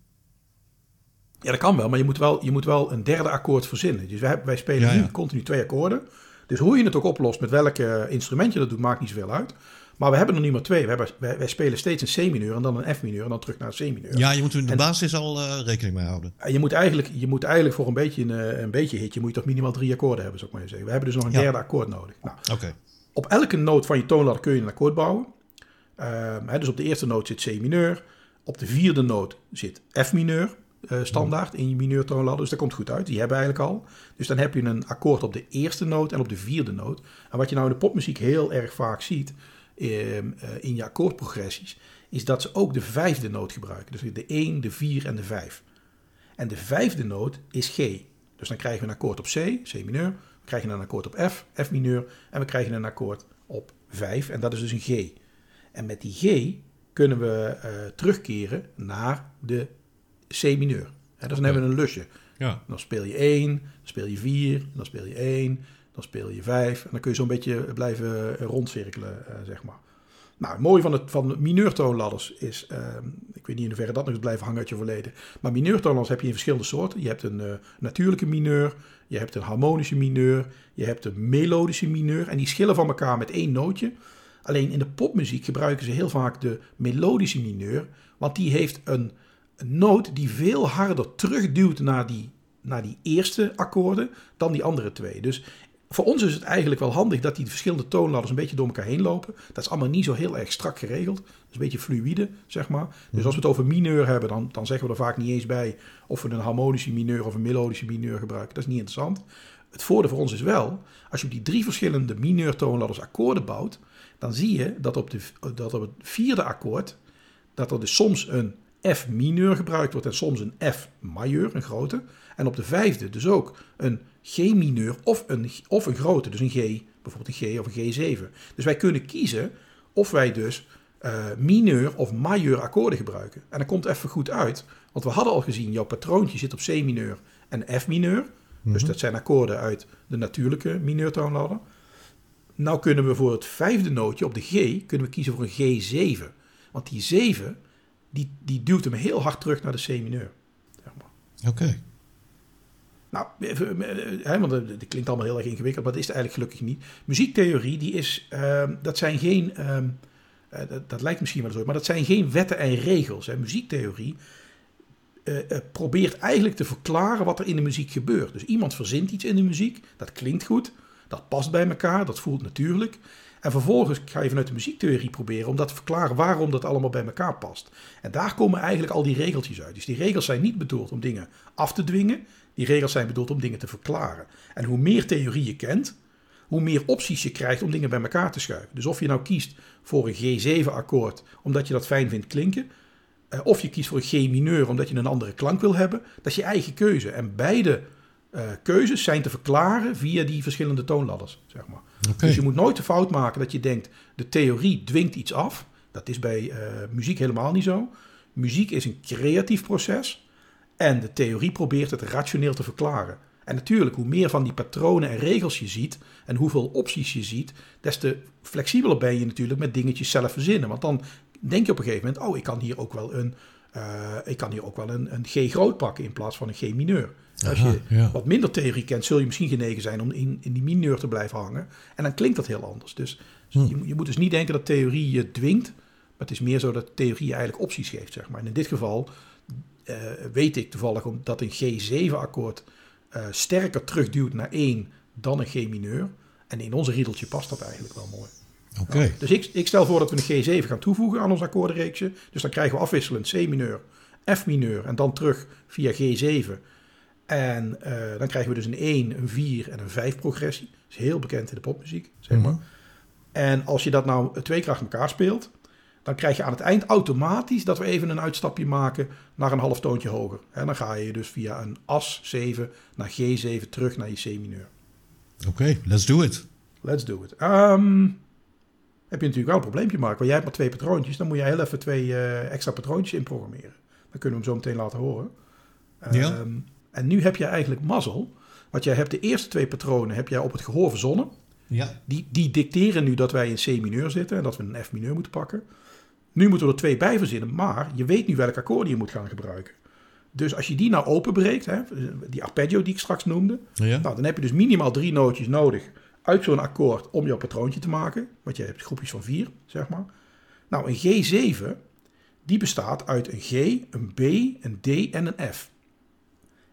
Ja, dat kan wel, maar je moet wel, je moet wel een derde akkoord verzinnen. Dus wij, wij spelen Ja, ja. nu continu twee akkoorden. Dus hoe je het ook oplost, met welk instrument je dat doet, maakt niet zoveel uit. Maar we hebben er niet maar twee. We hebben, wij, wij spelen steeds een C-mineur en dan een F-mineur en dan terug naar een C-mineur. Ja, je moet in de En- basis al eh, rekening mee houden. En je moet eigenlijk, je moet eigenlijk voor een beetje een, eh, een beetje hitje, moet je toch minimaal drie akkoorden hebben, zou ik maar zeggen. We hebben dus nog een Ja. derde akkoord nodig. Nou, op elke noot van je toonladder kun je een akkoord bouwen. Ehm, hè, dus op de eerste noot zit C mineur. Op de vierde noot zit F mineur. eh, standaard in je mineur toonladder. Dus dat komt goed uit. Die hebben eigenlijk al. Dus dan heb je een akkoord op de eerste noot en op de vierde noot. En wat je nou in de popmuziek heel erg vaak ziet in je akkoordprogressies, is dat ze ook de vijfde noot gebruiken. Dus de 1, de 4 en de 5. En de vijfde noot is G. Dus dan krijgen we een akkoord op C, C mineur. We krijgen een akkoord op F, F mineur. En we krijgen een akkoord op 5. En dat is dus een G. En met die G kunnen we eh, terugkeren naar de C mineur. Hè, dus dan hebben we een lusje. Ja. Dan speel je 1, dan speel je 4, dan speel je 1, dan speel je 5. En dan kun je zo'n beetje blijven eh, rondcirkelen, eh, zeg maar. Nou, het mooie van, het, van de mineurtoonladders is, ehm, ik weet niet in hoeverre dat nog is blijven hangen uit je verleden, maar mineurtoonladders heb je in verschillende soorten. Je hebt een eh, natuurlijke mineur, je hebt een harmonische mineur, je hebt een melodische mineur en die schillen van elkaar met één nootje. Alleen in de popmuziek gebruiken ze heel vaak de melodische mineur, want die heeft een, een noot die veel harder terugduwt naar die, naar die eerste akkoorden dan die andere twee. Dus voor ons is het eigenlijk wel handig dat die verschillende toonladders een beetje door elkaar heen lopen. Dat is allemaal niet zo heel erg strak geregeld. Dat is een beetje fluïde, zeg maar. Dus als we het over mineur hebben, dan, dan zeggen we er vaak niet eens bij of we een harmonische mineur of een melodische mineur gebruiken. Dat is niet interessant. Het voordeel voor ons is wel, als je op die drie verschillende mineurtoonladders akkoorden bouwt, dan zie je dat op, de, dat op het vierde akkoord, dat er dus soms een F mineur gebruikt wordt en soms een F majeur, een grote. En op de vijfde dus ook een G mineur of een, of een grote, dus een G, bijvoorbeeld een G of een G7. Dus wij kunnen kiezen of wij dus eh, mineur of majeur akkoorden gebruiken. En dat komt even goed uit, want we hadden al gezien, jouw patroontje zit op C mineur en F mineur. Dus dat zijn akkoorden uit de natuurlijke mineurtoonladder. Nou kunnen we voor het vijfde nootje op de G kunnen we kiezen voor een G7. Want die 7 die, die duwt hem heel hard terug naar de C mineur. Zeg maar. Oké. Nou, even, eh, hè, want dat dat klinkt allemaal heel erg ingewikkeld, maar dat is het eigenlijk gelukkig niet. Muziektheorie, die is, ehm, dat zijn geen, ehm, eh, dat, dat lijkt misschien wel zo, maar dat zijn geen wetten en regels. Muziektheorie eh, eh, probeert eigenlijk te verklaren wat er in de muziek gebeurt. Dus iemand verzint iets in de muziek, dat klinkt goed, dat past bij elkaar, dat voelt natuurlijk. En vervolgens ga je vanuit de muziektheorie proberen om dat te verklaren waarom dat allemaal bij elkaar past. En daar komen eigenlijk al die regeltjes uit. Dus die regels zijn niet bedoeld om dingen af te dwingen. Die regels zijn bedoeld om dingen te verklaren. En hoe meer theorie je kent, hoe meer opties je krijgt om dingen bij elkaar te schuiven. Dus of je nou kiest voor een G7-akkoord omdat je dat fijn vindt klinken, eh, of je kiest voor een G mineur omdat je een andere klank wil hebben, dat is je eigen keuze. En beide eh, keuzes zijn te verklaren via die verschillende toonladders, zeg maar. Dus je moet nooit de fout maken dat je denkt, de theorie dwingt iets af. Dat is bij eh, muziek helemaal niet zo. Muziek is een creatief proces en de theorie probeert het rationeel te verklaren. En natuurlijk, hoe meer van die patronen en regels je ziet en hoeveel opties je ziet, des te flexibeler ben je natuurlijk met dingetjes zelf verzinnen. Want dan denk je op een gegeven moment, oh, ik kan hier ook wel een, uh, ik kan hier ook wel een, een G groot pakken in plaats van een G mineur. Als je wat minder theorie kent, zul je misschien genegen zijn om in, in die mineur te blijven hangen. En dan klinkt dat heel anders. Dus hm. je, je, moet dus niet denken dat theorie je dwingt. Maar het is meer zo dat theorie je eigenlijk opties geeft, zeg maar. En in dit geval uh, weet ik toevallig dat een G7-akkoord uh, sterker terugduwt naar 1 dan een G mineur. En in onze riedeltje past dat eigenlijk wel mooi. Oké. dus ik, ik, stel voor dat we een G7 gaan toevoegen aan ons akkoordenreeksje. Dus dan krijgen we afwisselend C mineur, F mineur en dan terug via G7. En uh, dan krijgen we dus een 1, een 4 en een 5 progressie. Dat is heel bekend in de popmuziek, zeg maar. Mm -hmm. En als je dat nou twee keer achter elkaar speelt, dan krijg je aan het eind automatisch dat we even een uitstapje maken naar een half toontje hoger. En dan ga je dus via een as 7 naar G7 terug naar je C mineur. Oké, okay, let's do it. Let's do it. Um, heb je natuurlijk wel een probleempje maken. Want jij hebt maar twee patroontjes. Dan moet je heel even twee uh, extra patroontjes inprogrammeren. Dan kunnen we hem zo meteen laten horen. Ja. En nu heb je eigenlijk mazzel. Want jij hebt de eerste twee patronen heb jij op het gehoor verzonnen. Ja. Die, die dicteren nu dat wij in C mineur zitten en dat we een F mineur moeten pakken. Nu moeten we er twee bij verzinnen, maar je weet nu welke akkoorden je moet gaan gebruiken. Dus als je die nou openbreekt, hè, die arpeggio die ik straks noemde, ja. nou, dan heb je dus minimaal drie nootjes nodig uit zo'n akkoord om jouw patroontje te maken. Want je hebt groepjes van vier, zeg maar. Nou, een G7, die bestaat uit een G, een B, een D en een F.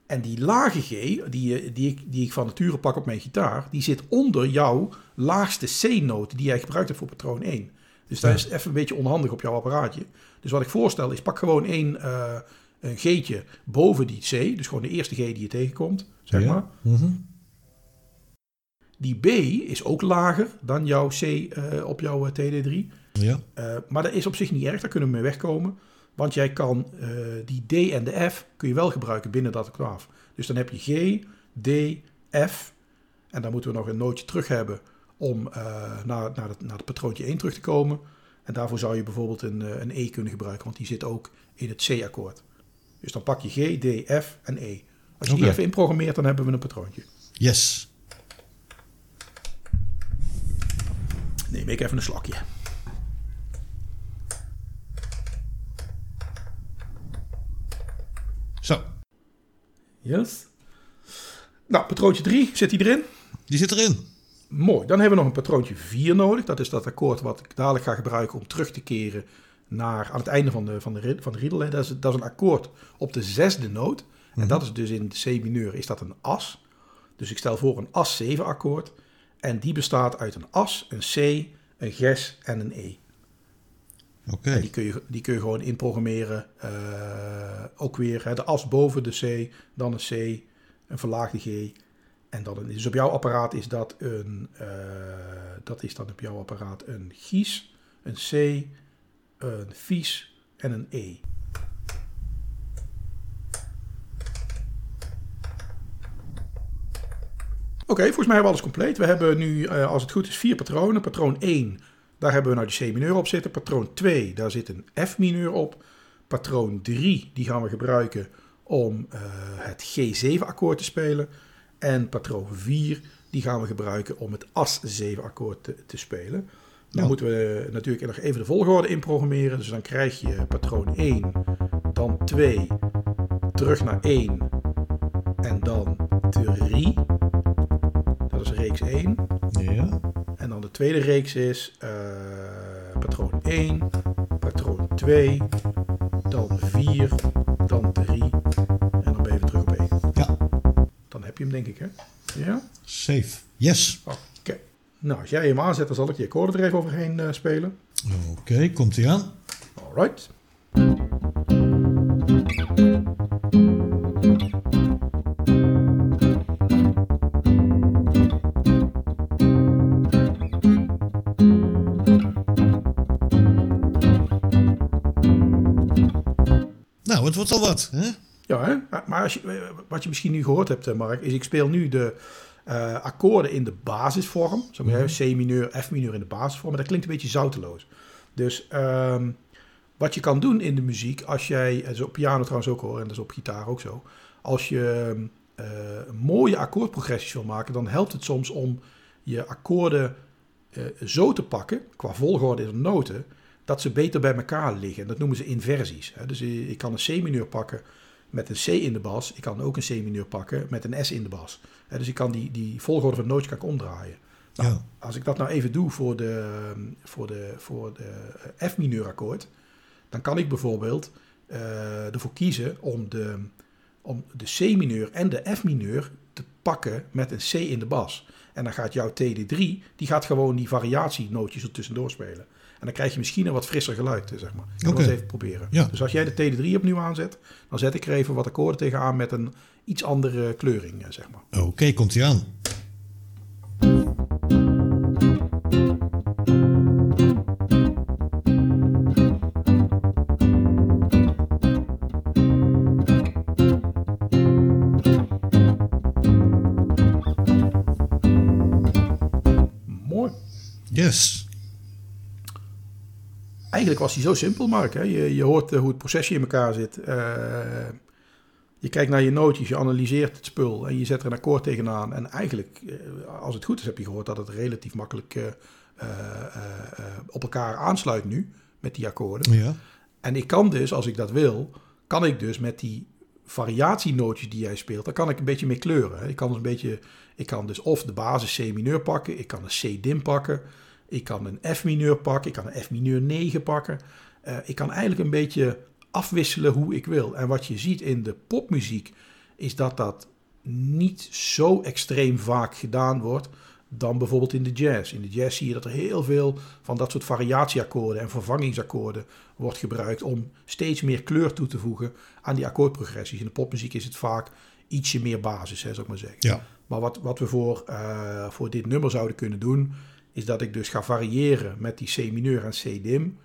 En die lage G, die, die, ik, die ik van nature pak op mijn gitaar, die zit onder jouw laagste C-noot die jij gebruikt hebt voor patroon 1. Dus dat ja. is even een beetje onhandig op jouw apparaatje. Dus wat ik voorstel is, pak gewoon één uh, een G'tje boven die C. Dus gewoon de eerste G die je tegenkomt, zeg ja. maar. Mm -hmm. Die B is ook lager dan jouw C uh, op jouw TD3. Ja. Uh, maar dat is op zich niet erg, daar kunnen we mee wegkomen. Want jij kan die D en de F kun je wel gebruiken binnen dat octaaf. Dus dan heb je G, D, F. En dan moeten we nog een nootje terug hebben om uh, naar, naar, het, naar het patroontje 1 terug te komen. En daarvoor zou je bijvoorbeeld een, een E kunnen gebruiken, want die zit ook in het C-akkoord. Dus dan pak je G, D, F en E. Als je okay. die even inprogrammeert, dan hebben we een patroontje. Yes. Neem ik even een slokje. Zo. Yes. Nou, patroontje 3, zit die erin? Die zit erin. Mooi. Dan hebben we nog een patroontje 4 nodig. Dat is dat akkoord wat ik dadelijk ga gebruiken om terug te keren naar aan het einde van de, van de, van de riedel. Dat is, dat is een akkoord op de zesde noot. Mm -hmm. En dat is dus in C mineur is dat een as. Dus ik stel voor een as 7 akkoord. En die bestaat uit een as, een C, een ges en een E. Die, kun je, die kun je gewoon inprogrammeren. Uh, ook weer hè, de as boven de C, dan een C, een verlaagde G. En dan een, dus op jouw apparaat is dat een, uh, dat is dan op jouw apparaat een gies, een C, een vies en een E. Oké, volgens mij hebben we alles compleet. We hebben nu, uh, als het goed is, vier patronen. Patroon 1, daar hebben we nou de C mineur op zitten. Patroon 2, daar zit een F mineur op. Patroon 3, die gaan we gebruiken om uh, het G7 akkoord te spelen. En patroon 4, die gaan we gebruiken om het As 7 akkoord te, te spelen. Dan ja. moeten we natuurlijk nog even de volgorde inprogrammeren. Dus dan krijg je patroon 1, dan 2, terug naar 1 en dan 3. Dat is reeks 1. Ja. En dan de tweede reeks is uh, patroon 1, patroon 2, dan 4, dan 3 en dan ben je weer terug op 1. Ja. Dan heb je hem denk ik, hè? Ja? Safe. Yes. Oké. Okay. Nou, als jij hem aanzet, dan zal ik je akkoorden er even overheen uh, spelen. Oké, okay, komt hij aan. Alright. Nou, wordt al wat, hè? Ja, hè? maar als je, wat je misschien nu gehoord hebt, Mark, is ik speel nu de uh, akkoorden in de basisvorm. Zo mm -hmm. C mineur, F mineur in de basisvorm. Maar dat klinkt een beetje zouteloos. Dus um, wat je kan doen in de muziek, als jij, dat is op piano trouwens ook hoor, en dat is op gitaar ook zo. Als je mooie akkoordprogressies wil maken, dan helpt het soms om je akkoorden zo te pakken, qua volgorde in de noten, dat ze beter bij elkaar liggen. Dat noemen ze inversies. Dus ik kan een C-mineur pakken met een C in de bas. Ik kan ook een C-mineur pakken met een S in de bas. Dus ik kan die, die volgorde van nootjes kan omdraaien. Nou, ja. Als ik dat nou even doe voor de, voor de, voor de F-mineur akkoord, dan kan ik bijvoorbeeld uh, ervoor kiezen om de, om de C-mineur en de F-mineur te pakken met een C in de bas. En dan gaat jouw TD3, die gaat gewoon die variatienootjes er tussendoor spelen. En dan krijg je misschien een wat frisser geluid, zeg maar. Ik okay. eens even proberen. Ja. Dus als jij de TD3 opnieuw aanzet, dan zet ik er even wat akkoorden tegenaan met een iets andere kleuring, zeg maar. Oké, komt ie aan. Yes eigenlijk was hij zo simpel, Mark. Hè? Je, je hoort eh, hoe het procesje in elkaar zit. Uh, je kijkt naar je nootjes, je analyseert het spul en je zet er een akkoord tegenaan. En eigenlijk, uh, als het goed is, heb je gehoord dat het relatief makkelijk op elkaar aansluit nu met die akkoorden. Ja. En ik kan dus, als ik dat wil, kan ik dus met die variatienootjes die jij speelt, daar kan ik een beetje mee kleuren. Ik kan dus een beetje, ik kan dus of de basis C mineur pakken, ik kan een C dim pakken. Ik kan een F mineur pakken, ik kan een F mineur 9 pakken. Uh, ik kan eigenlijk een beetje afwisselen hoe ik wil. En wat je ziet in de popmuziek is dat dat niet zo extreem vaak gedaan wordt dan bijvoorbeeld in de jazz. In de jazz zie je dat er heel veel van dat soort variatieakkoorden en vervangingsakkoorden wordt gebruikt om steeds meer kleur toe te voegen aan die akkoordprogressies. In de popmuziek is het vaak ietsje meer basis, hè, zou ik maar zeggen. Ja. Maar wat, wat we voor, uh, voor dit nummer zouden kunnen doen, is dat ik dus ga variëren met die C mineur en C dim,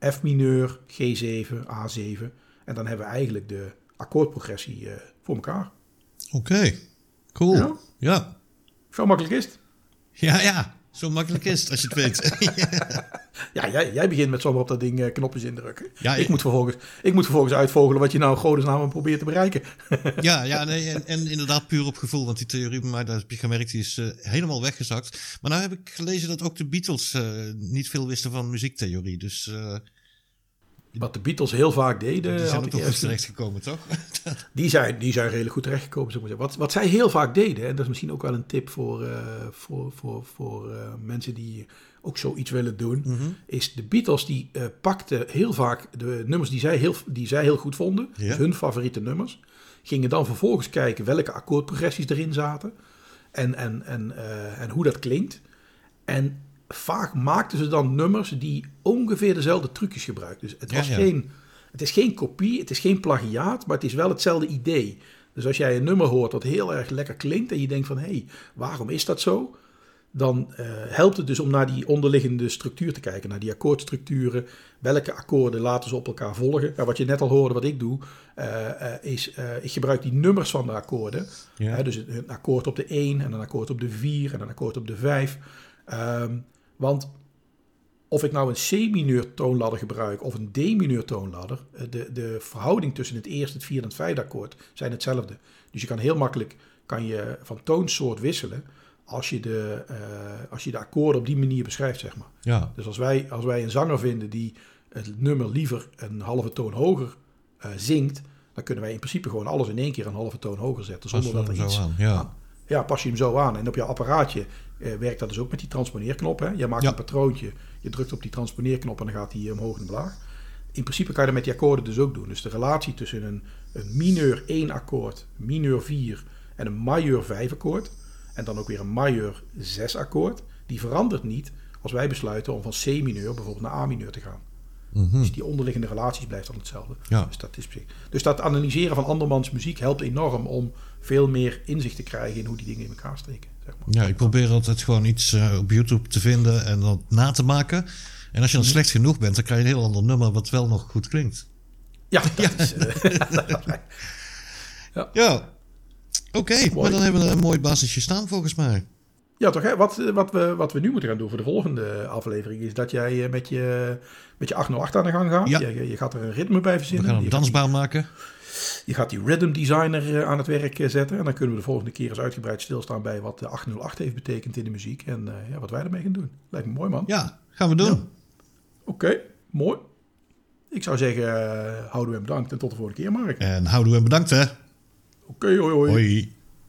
F mineur, G7, A7. En dan hebben we eigenlijk de akkoordprogressie uh, voor elkaar. Oké, cool. Ja. ja. Zo makkelijk is het. Ja, ja. Zo makkelijk is het als je het weet. ja, jij, jij begint met zomaar op dat ding uh, knopjes indrukken. Ja, ik, moet vervolgens, ik moet vervolgens uitvogelen wat je nou godesnaam probeert te bereiken. ja, ja nee, en, en, inderdaad puur op gevoel. Want die theorie bij mij, daar heb je gemerkt, die is uh, helemaal weggezakt. Maar nou heb ik gelezen dat ook de Beatles uh, niet veel wisten van muziektheorie. Dus wat de Beatles heel vaak deden. Die zijn toch goed terechtgekomen, toch? die, zijn, die zijn redelijk goed terechtgekomen, zou ik zeggen. Wat, wat zij heel vaak deden, en dat is misschien ook wel een tip voor, uh, voor, voor, voor uh, mensen die ook zoiets willen doen, mm -hmm. is de Beatles die uh, pakten heel vaak de nummers die zij heel, die zij heel goed vonden, ja. dus hun favoriete nummers, gingen dan vervolgens kijken welke akkoordprogressies erin zaten en, en, en, en hoe dat klinkt. En vaak maakten ze dan nummers die ongeveer dezelfde trucjes gebruikten. Dus het, was Geen, het is geen kopie, het is geen plagiaat, maar het is wel hetzelfde idee. Dus als jij een nummer hoort dat heel erg lekker klinkt en je denkt van hé, hey, waarom is dat zo? Dan uh, helpt het dus om naar die onderliggende structuur te kijken, naar die akkoordstructuren. Welke akkoorden laten ze op elkaar volgen? Ja, wat je net al hoorde, wat ik doe, uh, uh, is ik gebruik die nummers van de akkoorden. Ja. dus een akkoord op de 1 en een akkoord op de 4 en een akkoord op de 5. Um, want of ik nou een C-mineur toonladder gebruik of een D-mineur toonladder, eh, de, de verhouding tussen het eerste, het vierde en het vijfde akkoord zijn hetzelfde. Dus je kan heel makkelijk kan je van toonsoort wisselen als je, de, uh, als je de akkoorden op die manier beschrijft, zeg maar. Ja. Dus als wij, als wij een zanger vinden die het nummer liever een halve toon hoger uh, zingt, dan kunnen wij in principe gewoon alles in één keer een halve toon hoger zetten, zonder dat er iets aan. Ja. aan ja, pas je hem zo aan. En op je apparaatje eh, werkt dat dus ook met die transponeerknop. Hè? Je maakt een patroontje, je drukt op die transponeerknop en dan gaat hij omhoog en omlaag. In principe kan je dat met die akkoorden dus ook doen. Dus de relatie tussen een, een mineur 1 akkoord, mineur 4 en een majeur 5 akkoord. En dan ook weer een majeur 6 akkoord. Die verandert niet als wij besluiten om van C mineur bijvoorbeeld naar A mineur te gaan. Mhm. Dus die onderliggende relaties blijft dan hetzelfde. Ja. Dus, dat is, dus dat analyseren van andermans muziek helpt enorm om veel meer inzicht te krijgen in hoe die dingen in elkaar steken. Zeg maar. Ja, ik probeer altijd gewoon iets uh, op YouTube te vinden en dan na te maken. En als je dan mhm. slecht genoeg bent, dan krijg je een heel ander nummer wat wel nog goed klinkt. Ja, dat ja. is... Uh, ja. ja. Oké, okay, maar dan hebben we een mooi basisje staan volgens mij. Ja, toch? Hè? Wat, wat, we, wat we nu moeten gaan doen voor de volgende aflevering is dat jij eh, met je, met je 808 aan de gang gaat. Ja. Je, je gaat er een ritme bij verzinnen. We gaan een dansbaan maken. Je gaat die rhythm designer aan het werk zetten. En dan kunnen we de volgende keer eens uitgebreid stilstaan bij wat de 808 heeft betekend in de muziek. En ja, wat wij ermee gaan doen. Lijkt me mooi, man. Ja, gaan we doen. Oké, mooi. Ik zou zeggen, houden we hem bedankt en tot de volgende keer, Mark. En houden we hem bedankt, hè. Oké, hoi hoi. Hoi.